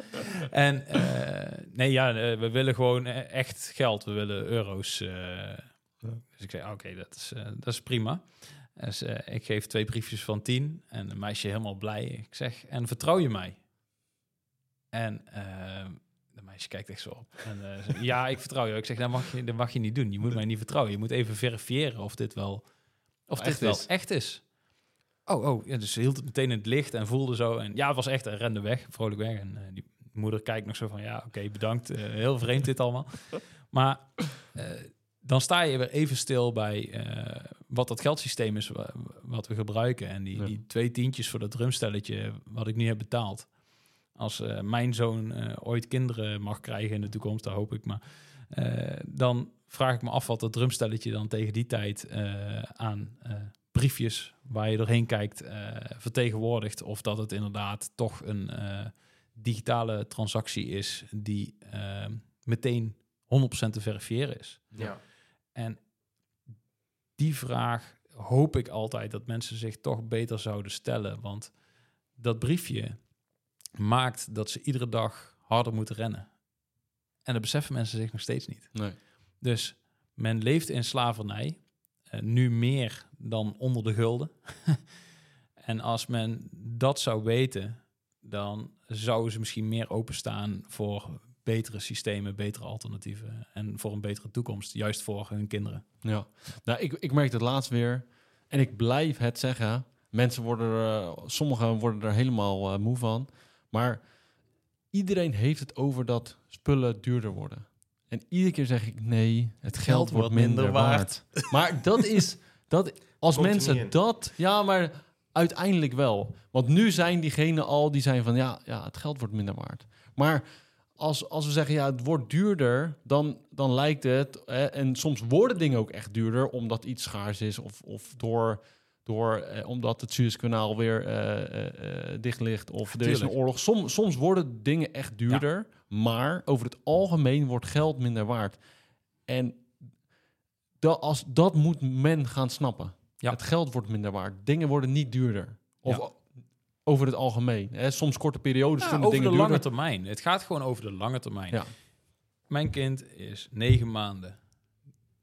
En uh, nee, ja, we willen gewoon echt geld. We willen euro's. dus ik zei, oké, okay, dat, is, dat is prima. Dus uh, ik geef twee briefjes van tien en een meisje helemaal blij. Ik zeg, en vertrouw je mij? En uh, de meisje kijkt echt zo op. En, uh, ja, ik vertrouw je. Ik zeg, dat mag, je, dat mag je niet doen. Je moet mij niet vertrouwen. Je moet even verifiëren of dit wel, of dit wel is. echt is. Oh, oh. Ja, dus ze hield het meteen in het licht en voelde zo. En ja, het was echt, en rende weg, vrolijk weg. En die moeder kijkt nog zo van, ja, oké, okay, bedankt. heel vreemd dit allemaal. Maar dan sta je weer even stil bij uh, wat dat geldsysteem is wat we gebruiken. En die, ja. die twee tientjes voor dat drumstelletje wat ik nu heb betaald. als eh, mijn zoon eh, ooit kinderen mag krijgen in de toekomst, dat hoop ik maar, eh, dan vraag ik me af wat dat drumstelletje dan tegen die tijd eh, aan eh, briefjes waar je doorheen kijkt eh, vertegenwoordigt. Of dat het inderdaad toch een eh, digitale transactie is die eh, meteen 100% te verifiëren is. Ja. En die vraag hoop ik altijd dat mensen zich toch beter zouden stellen. Want dat briefje maakt dat ze iedere dag harder moeten rennen. En dat beseffen mensen zich nog steeds niet. Nee. Dus men leeft in slavernij, eh, nu meer dan onder de gulden. en als men dat zou weten, dan zouden ze misschien meer openstaan voor betere systemen, betere alternatieven en voor een betere toekomst, juist voor hun kinderen. Ja, nou, ik, ik merk het laatst weer. En ik blijf het zeggen. Mensen worden er, eh, sommigen worden er helemaal eh, moe van. Maar iedereen heeft het over dat spullen duurder worden. En iedere keer zeg ik nee, het geld, wordt minder, waard. Maar dat is, dat, als Komt mensen dat, ja, maar uiteindelijk wel. Want nu zijn diegenen al die zijn van ja, ja, het geld wordt minder waard. Maar als, als we zeggen ja, het wordt duurder, dan, dan lijkt het, hè, en soms worden dingen ook echt duurder omdat iets schaars is of, of door, door eh, omdat het Suezkanaal weer eh, dicht ligt of er is een oorlog. Som, soms worden dingen echt duurder, maar over het algemeen wordt geld minder waard. En dat, als, dat moet men gaan snappen. Ja. Het geld wordt minder waard. Dingen worden niet duurder. Of Ja. over het algemeen. Hè? Soms korte periodes Ja, kunnen over de dingen lange duurder. termijn. Het gaat gewoon over de lange termijn. Ja. Mijn kind is negen maanden.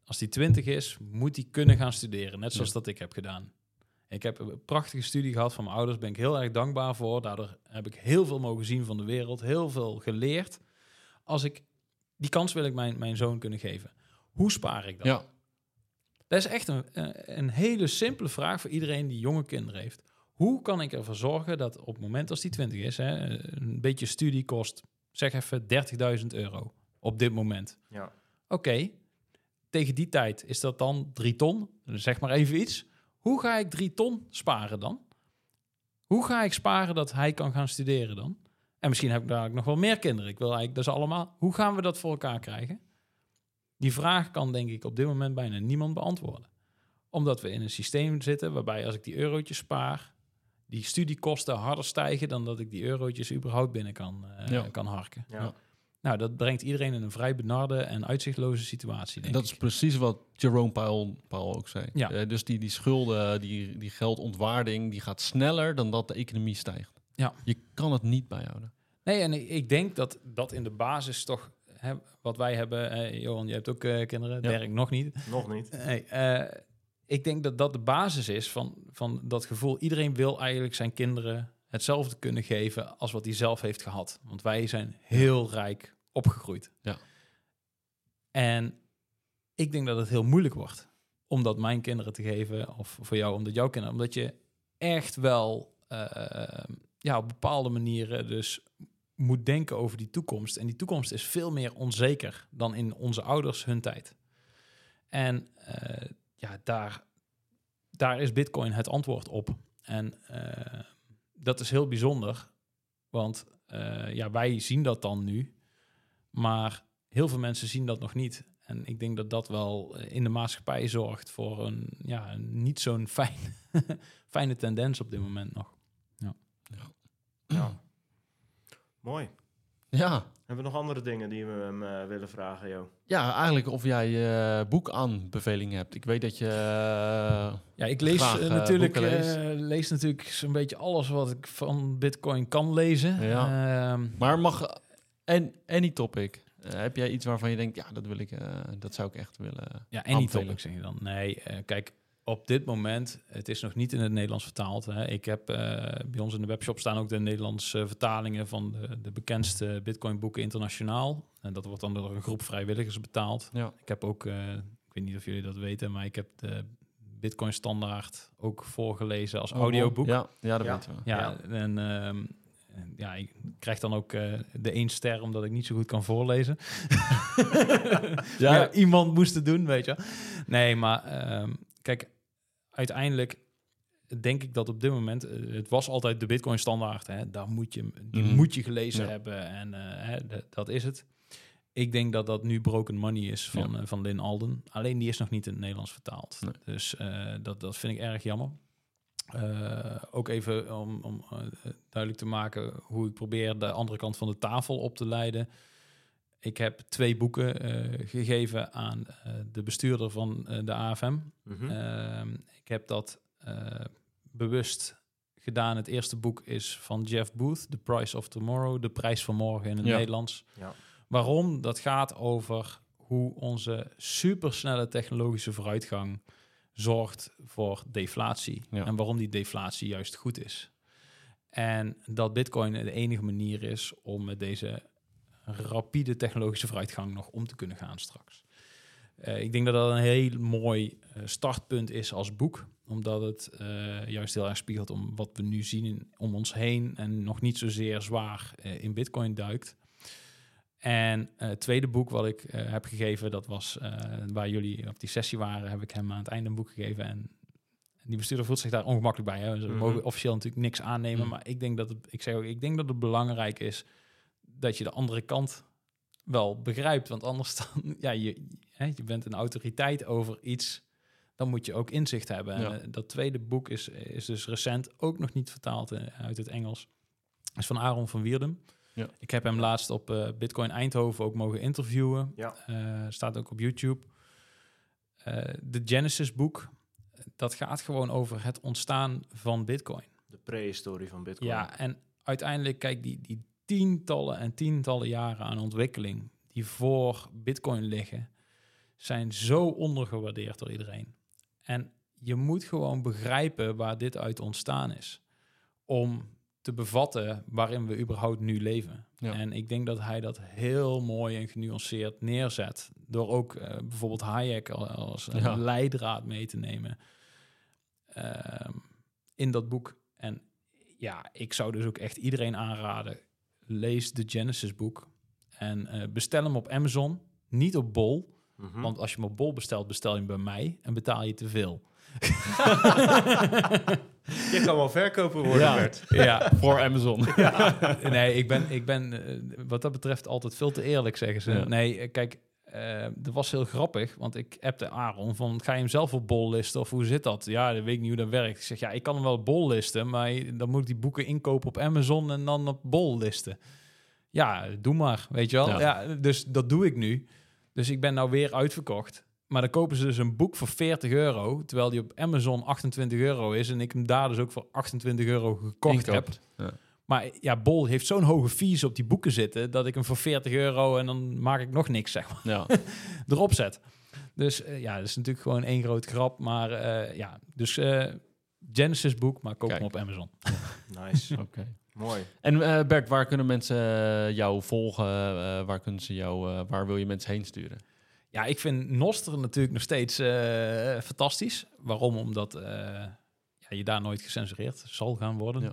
Als die twintig is, moet hij kunnen gaan studeren. Net zoals dat ik heb gedaan. Ik heb een prachtige studie gehad van mijn ouders. Ben ik heel erg dankbaar voor. Daardoor heb ik heel veel mogen zien van de wereld. Heel veel geleerd. Als ik die kans wil ik mijn, mijn zoon kunnen geven. Hoe spaar ik dan? Ja, Dat is echt een, een een hele simpele vraag voor iedereen die jonge kinderen heeft. Hoe kan ik ervoor zorgen dat op het moment als die 20 is, hè, een beetje studie kost, zeg even 30.000 euro op dit moment. Ja. Oké, tegen die tijd is dat dan 3 ton, zeg maar even iets. Hoe ga ik 3 ton sparen dan? Hoe ga ik sparen dat hij kan gaan studeren dan? En misschien heb ik daar nog wel meer kinderen. Ik wil eigenlijk dat ze allemaal. Hoe gaan we dat voor elkaar krijgen? Die vraag kan denk ik op dit moment bijna niemand beantwoorden. Omdat we in een systeem zitten waarbij als ik die eurotjes spaar, die studiekosten harder stijgen dan dat ik die eurotjes überhaupt binnen kan, eh, Ja. kan harken. Ja. Nou, dat brengt iedereen in een vrij benarde en uitzichtloze situatie. en dat ik. is precies wat Jerome Powell, Powell ook zei. Ja. Eh, dus die, die schulden, die, die geldontwaarding, die gaat sneller dan dat de economie stijgt. Ja. Je kan het niet bijhouden. Nee, en ik, ik denk dat dat in de basis toch, hè, wat wij hebben, eh, Johan, je hebt ook eh, kinderen, Ja. Nog niet. Nog niet. Nee, eh, ik denk dat dat de basis is van, van dat gevoel. Iedereen wil eigenlijk zijn kinderen hetzelfde kunnen geven als wat hij zelf heeft gehad. Want wij zijn heel rijk opgegroeid. Ja. En ik denk dat het heel moeilijk wordt om dat mijn kinderen te geven, of voor jou, omdat jouw kinderen, omdat je echt wel eh, ja, op bepaalde manieren dus moet denken over die toekomst. En die toekomst is veel meer onzeker dan in onze ouders hun tijd. En eh, ja, daar, daar is Bitcoin het antwoord op. En eh, dat is heel bijzonder, want ja, wij zien dat dan nu, maar heel veel mensen zien dat nog niet. En ik denk dat dat wel eh, in de maatschappij zorgt voor een, ja, een niet zo'n fijn, fijne tendens op dit moment nog. Ja. Mooi. Ja. Hebben we nog andere dingen die we hem eh, willen vragen, Jo? ja, eigenlijk of jij eh boekaanbeveling hebt. Ik weet dat je... Ja, ik lees Graag, natuurlijk, eh, lees natuurlijk zo'n beetje alles wat ik van Bitcoin kan lezen. Ja. Ehm, maar mag... En any topic. Eh, heb jij iets waarvan je denkt, ja, dat wil ik, eh, dat zou ik echt willen. Ja, en niet aanbevelen? topic zeg je dan. Nee, eh, kijk, op dit moment, het is nog niet in het Nederlands vertaald. Hè. Ik heb eh, bij ons in de webshop staan ook de Nederlandse vertalingen van de, de bekendste Bitcoin boeken internationaal. En dat wordt dan door een groep vrijwilligers betaald. Ja. Ik heb ook, eh, ik weet niet of jullie dat weten, maar ik heb de Bitcoin standaard ook voorgelezen als audioboek. Ja, ja dat Ja. weten we. Ja, en ehm, en ja, ik krijg dan ook eh, de één ster omdat ik niet zo goed kan voorlezen. ja. Ja. iemand moest het doen, weet je. Nee, maar ehm, kijk, uiteindelijk denk ik dat op dit moment, eh, het was altijd de Bitcoin standaard, hè, daar moet je, die Mhm. moet je gelezen Ja. hebben en eh, hè, dat is het. Ik denk dat dat nu Broken Money is van, Ja. van Lynn Alden. Alleen die is nog niet in het Nederlands vertaald. Nee. Dus dat, dat vind ik erg jammer. Eh, ook even om, om eh, duidelijk te maken hoe ik probeer de andere kant van de tafel op te leiden. Ik heb twee boeken eh, gegeven aan de bestuurder van de AFM. Mhm. Ehm, ik heb dat bewust gedaan. Het eerste boek is van Jeff Booth, The Price of Tomorrow, de prijs van morgen in het Ja. Nederlands. Ja. Waarom? Dat gaat over hoe onze supersnelle technologische vooruitgang zorgt voor deflatie. Ja. En waarom die deflatie juist goed is. En dat Bitcoin de enige manier is om met deze rapide technologische vooruitgang nog om te kunnen gaan straks. Eh, ik denk dat dat een heel mooi eh, startpunt is als boek, omdat het eh, juist heel erg spiegelt om wat we nu zien om ons heen en nog niet zozeer zwaar in Bitcoin duikt. En eh, het tweede boek wat ik eh, heb gegeven, dat was eh, waar jullie op die sessie waren, heb ik hem aan het einde een boek gegeven. En die bestuurder voelt zich daar ongemakkelijk bij. Hè. Ze Mhm. mogen officieel natuurlijk niks aannemen, Mhm. maar ik denk dat het, ik zeg ook, ik denk dat het belangrijk is dat je de andere kant wel begrijpt. Want anders dan, ja, je, hè, je bent een autoriteit over iets, dan moet je ook inzicht hebben. Ja. dat tweede boek is, is dus recent ook nog niet vertaald uit het Engels. is van Aaron van Wierdem. Ja. Ik heb hem laatst op eh, Bitcoin Eindhoven ook mogen interviewen. Ja. Eh, staat ook op YouTube. Eh, de Genesis boek, dat gaat gewoon over het ontstaan van Bitcoin. De prehistorie van Bitcoin. Ja, en uiteindelijk, kijk, die, die tientallen en tientallen jaren aan ontwikkeling die voor Bitcoin liggen, zijn zo ondergewaardeerd door iedereen. En je moet gewoon begrijpen waar dit uit ontstaan is. Om te bevatten waarin we überhaupt nu leven. Ja. En ik denk dat hij dat heel mooi en genuanceerd neerzet. Door ook eh, bijvoorbeeld Hayek al- als een Ja. leidraad mee te nemen ehm, in dat boek. En ja, ik zou dus ook echt iedereen aanraden. Lees de Genesis boek. En eh, bestel hem op Amazon. Niet op Bol. Mhm. Want als je hem op Bol bestelt, bestel je hem bij mij. En betaal je te veel. Je kan wel verkoper worden, ja, Bert. ja, Voor Amazon. nee, ik ben, ik ben eh, wat dat betreft altijd veel te eerlijk, zeggen ze. Ja. Nee, eh, kijk, eh dat was heel grappig, want ik appte Aaron van, ga je hem zelf op bol listen of hoe zit dat? Ja, dat weet ik niet hoe dat werkt. Ik zeg, ja, ik kan hem wel op bol listen, maar dan moet ik die boeken inkopen op Amazon en dan op bol listen. Ja, doe maar, weet je wel. Ja. Ja. dus dat doe ik nu. Dus ik ben nou weer uitverkocht. Maar dan kopen ze dus een boek voor 40 euro, terwijl die op Amazon 28 euro is en ik hem daar dus ook voor 28 euro gekocht heb. Ja. Maar ja, Bol heeft zo'n hoge fees op die boeken zitten... dat ik hem voor 40 euro en dan maak ik nog niks, zeg maar, Ja. erop zet. Dus eh, ja, dat is natuurlijk gewoon één groot grap. Maar eh, ja, dus eh, Genesis boek, maar koop Kijk. hem op Amazon. Nice. Oké. Mooi. En eh, Bert, waar kunnen mensen jou volgen? Eh, waar kunnen ze jou, eh, waar wil je mensen heen sturen? Ja, ik vind Noster natuurlijk nog steeds eh, fantastisch. Waarom? Omdat eh, ja, je daar nooit gecensureerd zal gaan worden. Ja.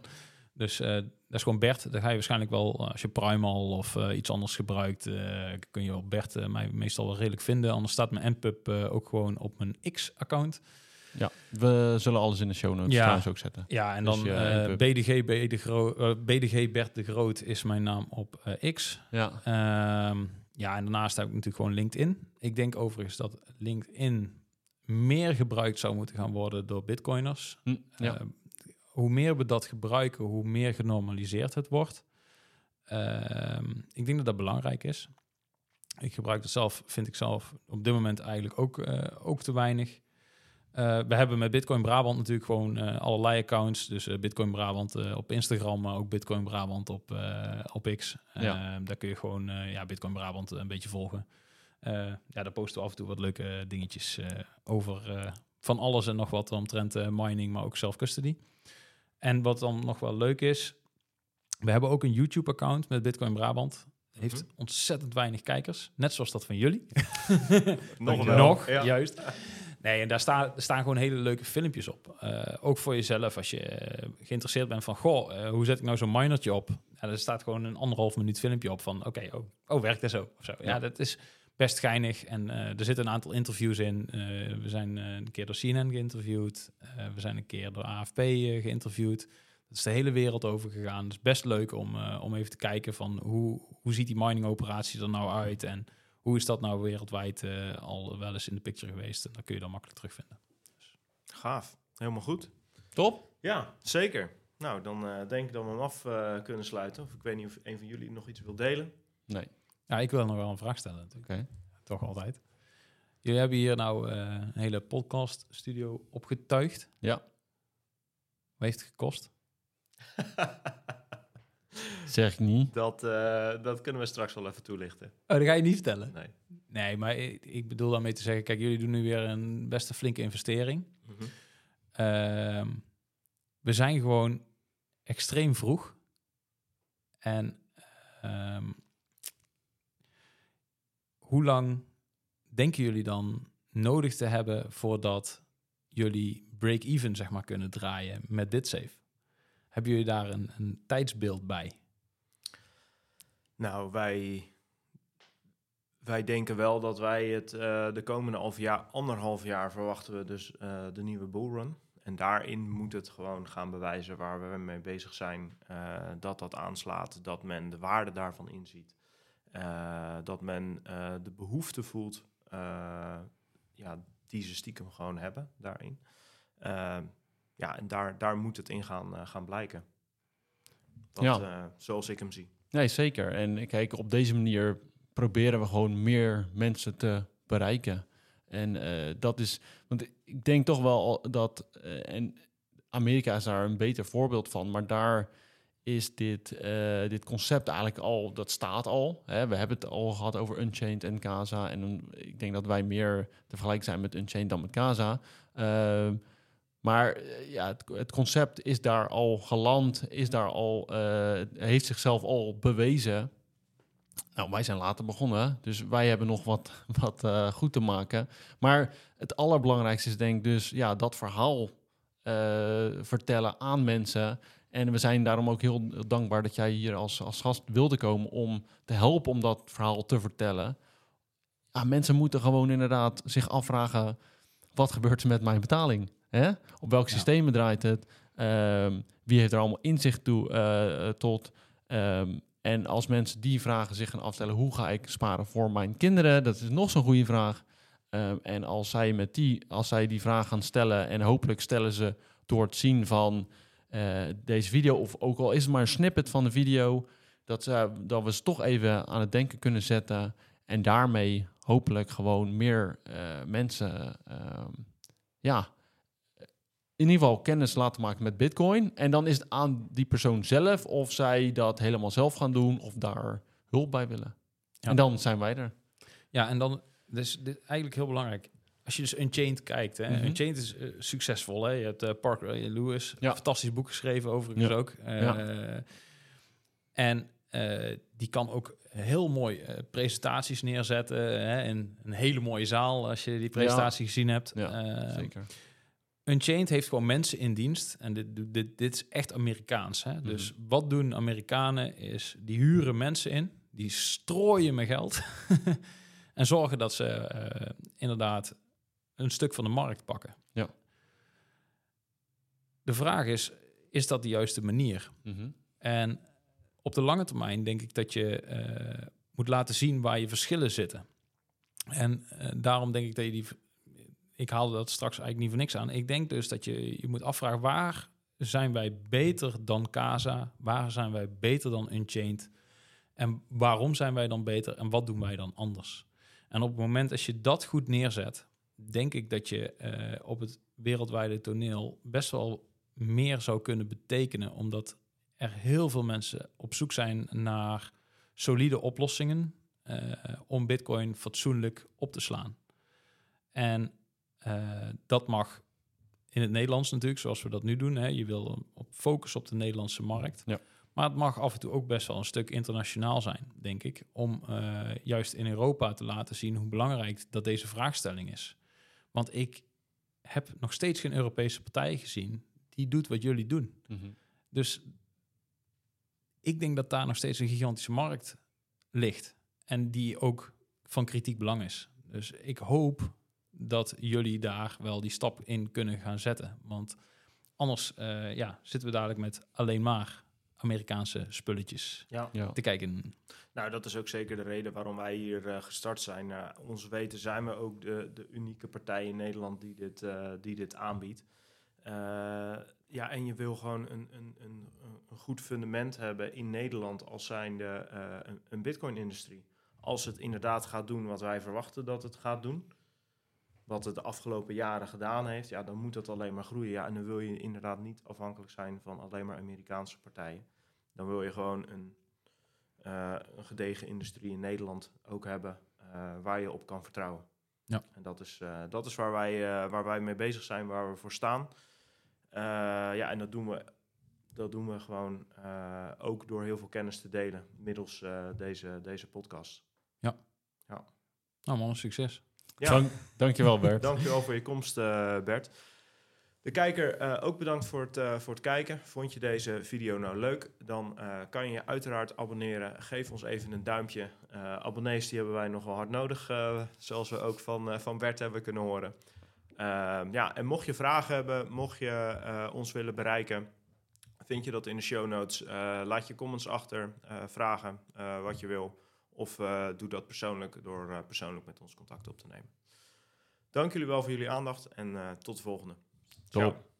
Dus eh, dat is gewoon Bert. Dan ga je waarschijnlijk wel, als je Primal of iets anders gebruikt, kun je op Bert mij meestal wel redelijk vinden. Anders staat mijn NPUB eh, ook gewoon op mijn X-account. Ja, we zullen alles in de show notes Ja. trouwens ook zetten. Ja, en Dus dan NPUB. BDG, B de Gro- eh, BDG Bert de Groot is mijn naam op X. Ja, Ehm, ja, en daarnaast heb ik natuurlijk gewoon LinkedIn. Ik denk overigens dat LinkedIn meer gebruikt zou moeten gaan worden door bitcoiners. Hm, ja. Eh, hoe meer we dat gebruiken, hoe meer genormaliseerd het wordt. Ehm, ik denk dat dat belangrijk is. Ik gebruik het zelf, vind ik zelf op dit moment eigenlijk ook, eh, ook te weinig. Eh, we hebben met Bitcoin Brabant natuurlijk gewoon eh, allerlei accounts. Dus eh, Bitcoin Brabant op Instagram, maar ook Bitcoin Brabant op, op X. Ja. Daar kun je gewoon ja, Bitcoin Brabant een beetje volgen. Ja, daar posten we af en toe wat leuke dingetjes over van alles en nog wat omtrent mining, maar ook self-custody. En wat dan nog wel leuk is, we hebben ook een YouTube-account met Bitcoin Brabant. Heeft ontzettend weinig kijkers, net zoals dat van jullie. Nog wel. Nog, Ja. juist. Nee, en daar, staan er staan gewoon hele leuke filmpjes op. Eh, ook voor jezelf, als je eh, geïnteresseerd bent van... Goh, eh, hoe zet ik nou zo'n minertje op? Ja, er staat gewoon een anderhalf minuut filmpje op van... Oké, oh, oh, werkt dat zo? Of zo. Ja, Ja. dat is... best geinig. En er zitten een aantal interviews in. We zijn een keer door CNN geïnterviewd. We zijn een keer door AFP geïnterviewd. Dat is de hele wereld over gegaan. Het is best leuk om, om even te kijken van hoe, hoe ziet die mining operatie er nou uit en hoe is dat nou wereldwijd eh, al wel eens in de picture geweest. En dat kun je dan makkelijk terugvinden. Gaaf. Helemaal goed. Top. Ja, zeker. Nou, dan eh, denk ik dat we hem af eh, kunnen sluiten. Of ik weet niet of een van jullie nog iets wil delen. Nee. Ja, ik wil nog wel een vraag stellen natuurlijk. Oké. Toch altijd. Jullie hebben hier nou eh, een hele podcast studio opgetuigd. Ja. Wat heeft het gekost? Zeg ik niet. Dat, eh, dat kunnen we straks wel even toelichten. Oh, dat ga je niet vertellen. Nee. Nee, maar ik, ik bedoel daarmee te zeggen, kijk, jullie doen nu weer een best een flinke investering. Mhm. Ehm, we zijn gewoon extreem vroeg. En ehm, hoe lang denken jullie dan nodig te hebben voordat jullie break-even zeg maar kunnen draaien met dit safe? Hebben jullie daar een, een tijdsbeeld bij? Nou, wij, wij denken wel dat wij het eh, de komende half jaar, anderhalf jaar verwachten we dus eh, de nieuwe bullrun. En daarin moet het gewoon gaan bewijzen waar we mee bezig zijn. eh, dat dat aanslaat, dat men de waarde daarvan inziet. dat men de behoefte voelt ja, die ze stiekem gewoon hebben daarin. Ja, en daar, daar moet het in gaan, eh, gaan blijken. Dat, Ja. eh, zoals ik hem zie. Nee, zeker. En kijk, op deze manier proberen we gewoon meer mensen te bereiken. En eh, dat is, want ik denk toch wel dat, en Amerika is daar een beter voorbeeld van, maar daar is dit, dit concept eigenlijk al, dat staat al. Hè? We hebben het al gehad over Unchained en Casa. En ik denk dat wij meer te vergelijken zijn met Unchained dan met Casa. Maar eh, ja, het, het concept is daar al geland, is daar al, eh, heeft zichzelf al bewezen. Nou, wij zijn later begonnen, dus wij hebben nog wat, wat eh, goed te maken. Maar het allerbelangrijkste is denk ik dus ja, dat verhaal vertellen aan mensen. En we zijn daarom ook heel dankbaar dat jij hier als, als gast wilde komen om te helpen om dat verhaal te vertellen. Ja, mensen moeten gewoon inderdaad zich afvragen, wat gebeurt er met mijn betaling? Hè? Op welke Ja. systemen draait het? Ehm, wie heeft er allemaal inzicht toe, eh, tot? Ehm, en als mensen die vragen zich gaan afstellen, hoe ga ik sparen voor mijn kinderen? Dat is nog zo'n goede vraag. Ehm, en als zij, met die, als zij die vraag gaan stellen, en hopelijk stellen ze door het zien van eh, deze video, of ook al is het maar een snippet van de video, dat, ze, dat we ze toch even aan het denken kunnen zetten. En daarmee hopelijk gewoon meer eh, mensen, ja, in ieder geval kennis laten maken met Bitcoin. En dan is het aan die persoon zelf of zij dat helemaal zelf gaan doen of daar hulp bij willen. Ja. En dan zijn wij er. Ja, en dan, dus dit eigenlijk heel belangrijk. Als je dus Unchained kijkt, hè, Mhm. Unchained is eh, succesvol. Hè? Je hebt eh, Parker Lewis, Ja. een fantastisch boek geschreven overigens Ja. ook. Eh, Ja. En die kan ook heel mooi presentaties neerzetten. Hè, in een hele mooie zaal, als je die presentatie gezien hebt. Ja, Eh, Zeker. Unchained heeft gewoon mensen in dienst. En dit, dit, dit is echt Amerikaans. Hè? Dus wat doen Amerikanen is, die huren mensen in. Die strooien met geld. en zorgen dat ze eh, inderdaad een stuk van de markt pakken. Ja. De vraag is, is dat de juiste manier? Mhm. En op de lange termijn denk ik dat je eh, moet laten zien waar je verschillen zitten. En eh, daarom denk ik dat je die. Ik haalde dat straks eigenlijk niet voor niks aan. Ik denk dus dat je je moet afvragen waar zijn wij beter dan Casa? Waar zijn wij beter dan Unchained? En waarom zijn wij dan beter en wat doen wij dan anders? En op het moment als je dat goed neerzet, denk ik dat je eh, op het wereldwijde toneel best wel meer zou kunnen betekenen, omdat er heel veel mensen op zoek zijn naar solide oplossingen eh, om Bitcoin fatsoenlijk op te slaan. En dat mag in het Nederlands natuurlijk, zoals we dat nu doen. Hè. Je wil op focus op de Nederlandse markt. Ja. Maar het mag af en toe ook best wel een stuk internationaal zijn, denk ik. Om eh, juist in Europa te laten zien hoe belangrijk dat deze vraagstelling is. Want ik heb nog steeds geen Europese partij gezien die doet wat jullie doen. Mhm. Dus ik denk dat daar nog steeds een gigantische markt ligt. En die ook van kritiek belang is. Dus ik hoop dat jullie daar wel die stap in kunnen gaan zetten. Want anders uh, ja, zitten we dadelijk met alleen maar Amerikaanse spulletjes ja. Ja. te kijken. Nou, dat is ook zeker de reden waarom wij hier uh, gestart zijn. Uh, ons weten zijn we ook de, de unieke partij in Nederland die dit, uh, die dit aanbiedt. ja, en je wil gewoon een, een, een, een, goed fundament hebben in Nederland als zijnde een, een bitcoin-industrie. Als het inderdaad gaat doen wat wij verwachten dat het gaat doen, wat het de afgelopen jaren gedaan heeft, ja, dan moet dat alleen maar groeien. Ja, en dan wil je inderdaad niet afhankelijk zijn van alleen maar Amerikaanse partijen. Dan wil je gewoon een uh, een gedegen industrie in Nederland ook hebben uh, waar je op kan vertrouwen. Ja. En dat is, uh, dat is waar, wij, waar wij mee bezig zijn, waar we voor staan. ja, en dat doen we, dat doen we gewoon ook door heel veel kennis te delen middels deze, deze podcast. Ja. ja. Nou man, succes. Ja. Dank, dankjewel Bert. Dankjewel voor je komst Bert. De kijker, uh, ook bedankt voor het, uh, voor het kijken. Vond je deze video nou leuk? Dan uh, kan je je uiteraard abonneren. Geef ons even een duimpje. abonnees die hebben wij nogal hard nodig, zoals we ook van, van Bert hebben kunnen horen. Ehm, ja, en mocht je vragen hebben, mocht je ons willen bereiken, vind je dat in de show notes. laat je comments achter, vragen wat je wil. Of doe dat persoonlijk door persoonlijk met ons contact op te nemen. Dank jullie wel voor jullie aandacht en tot de volgende. Top.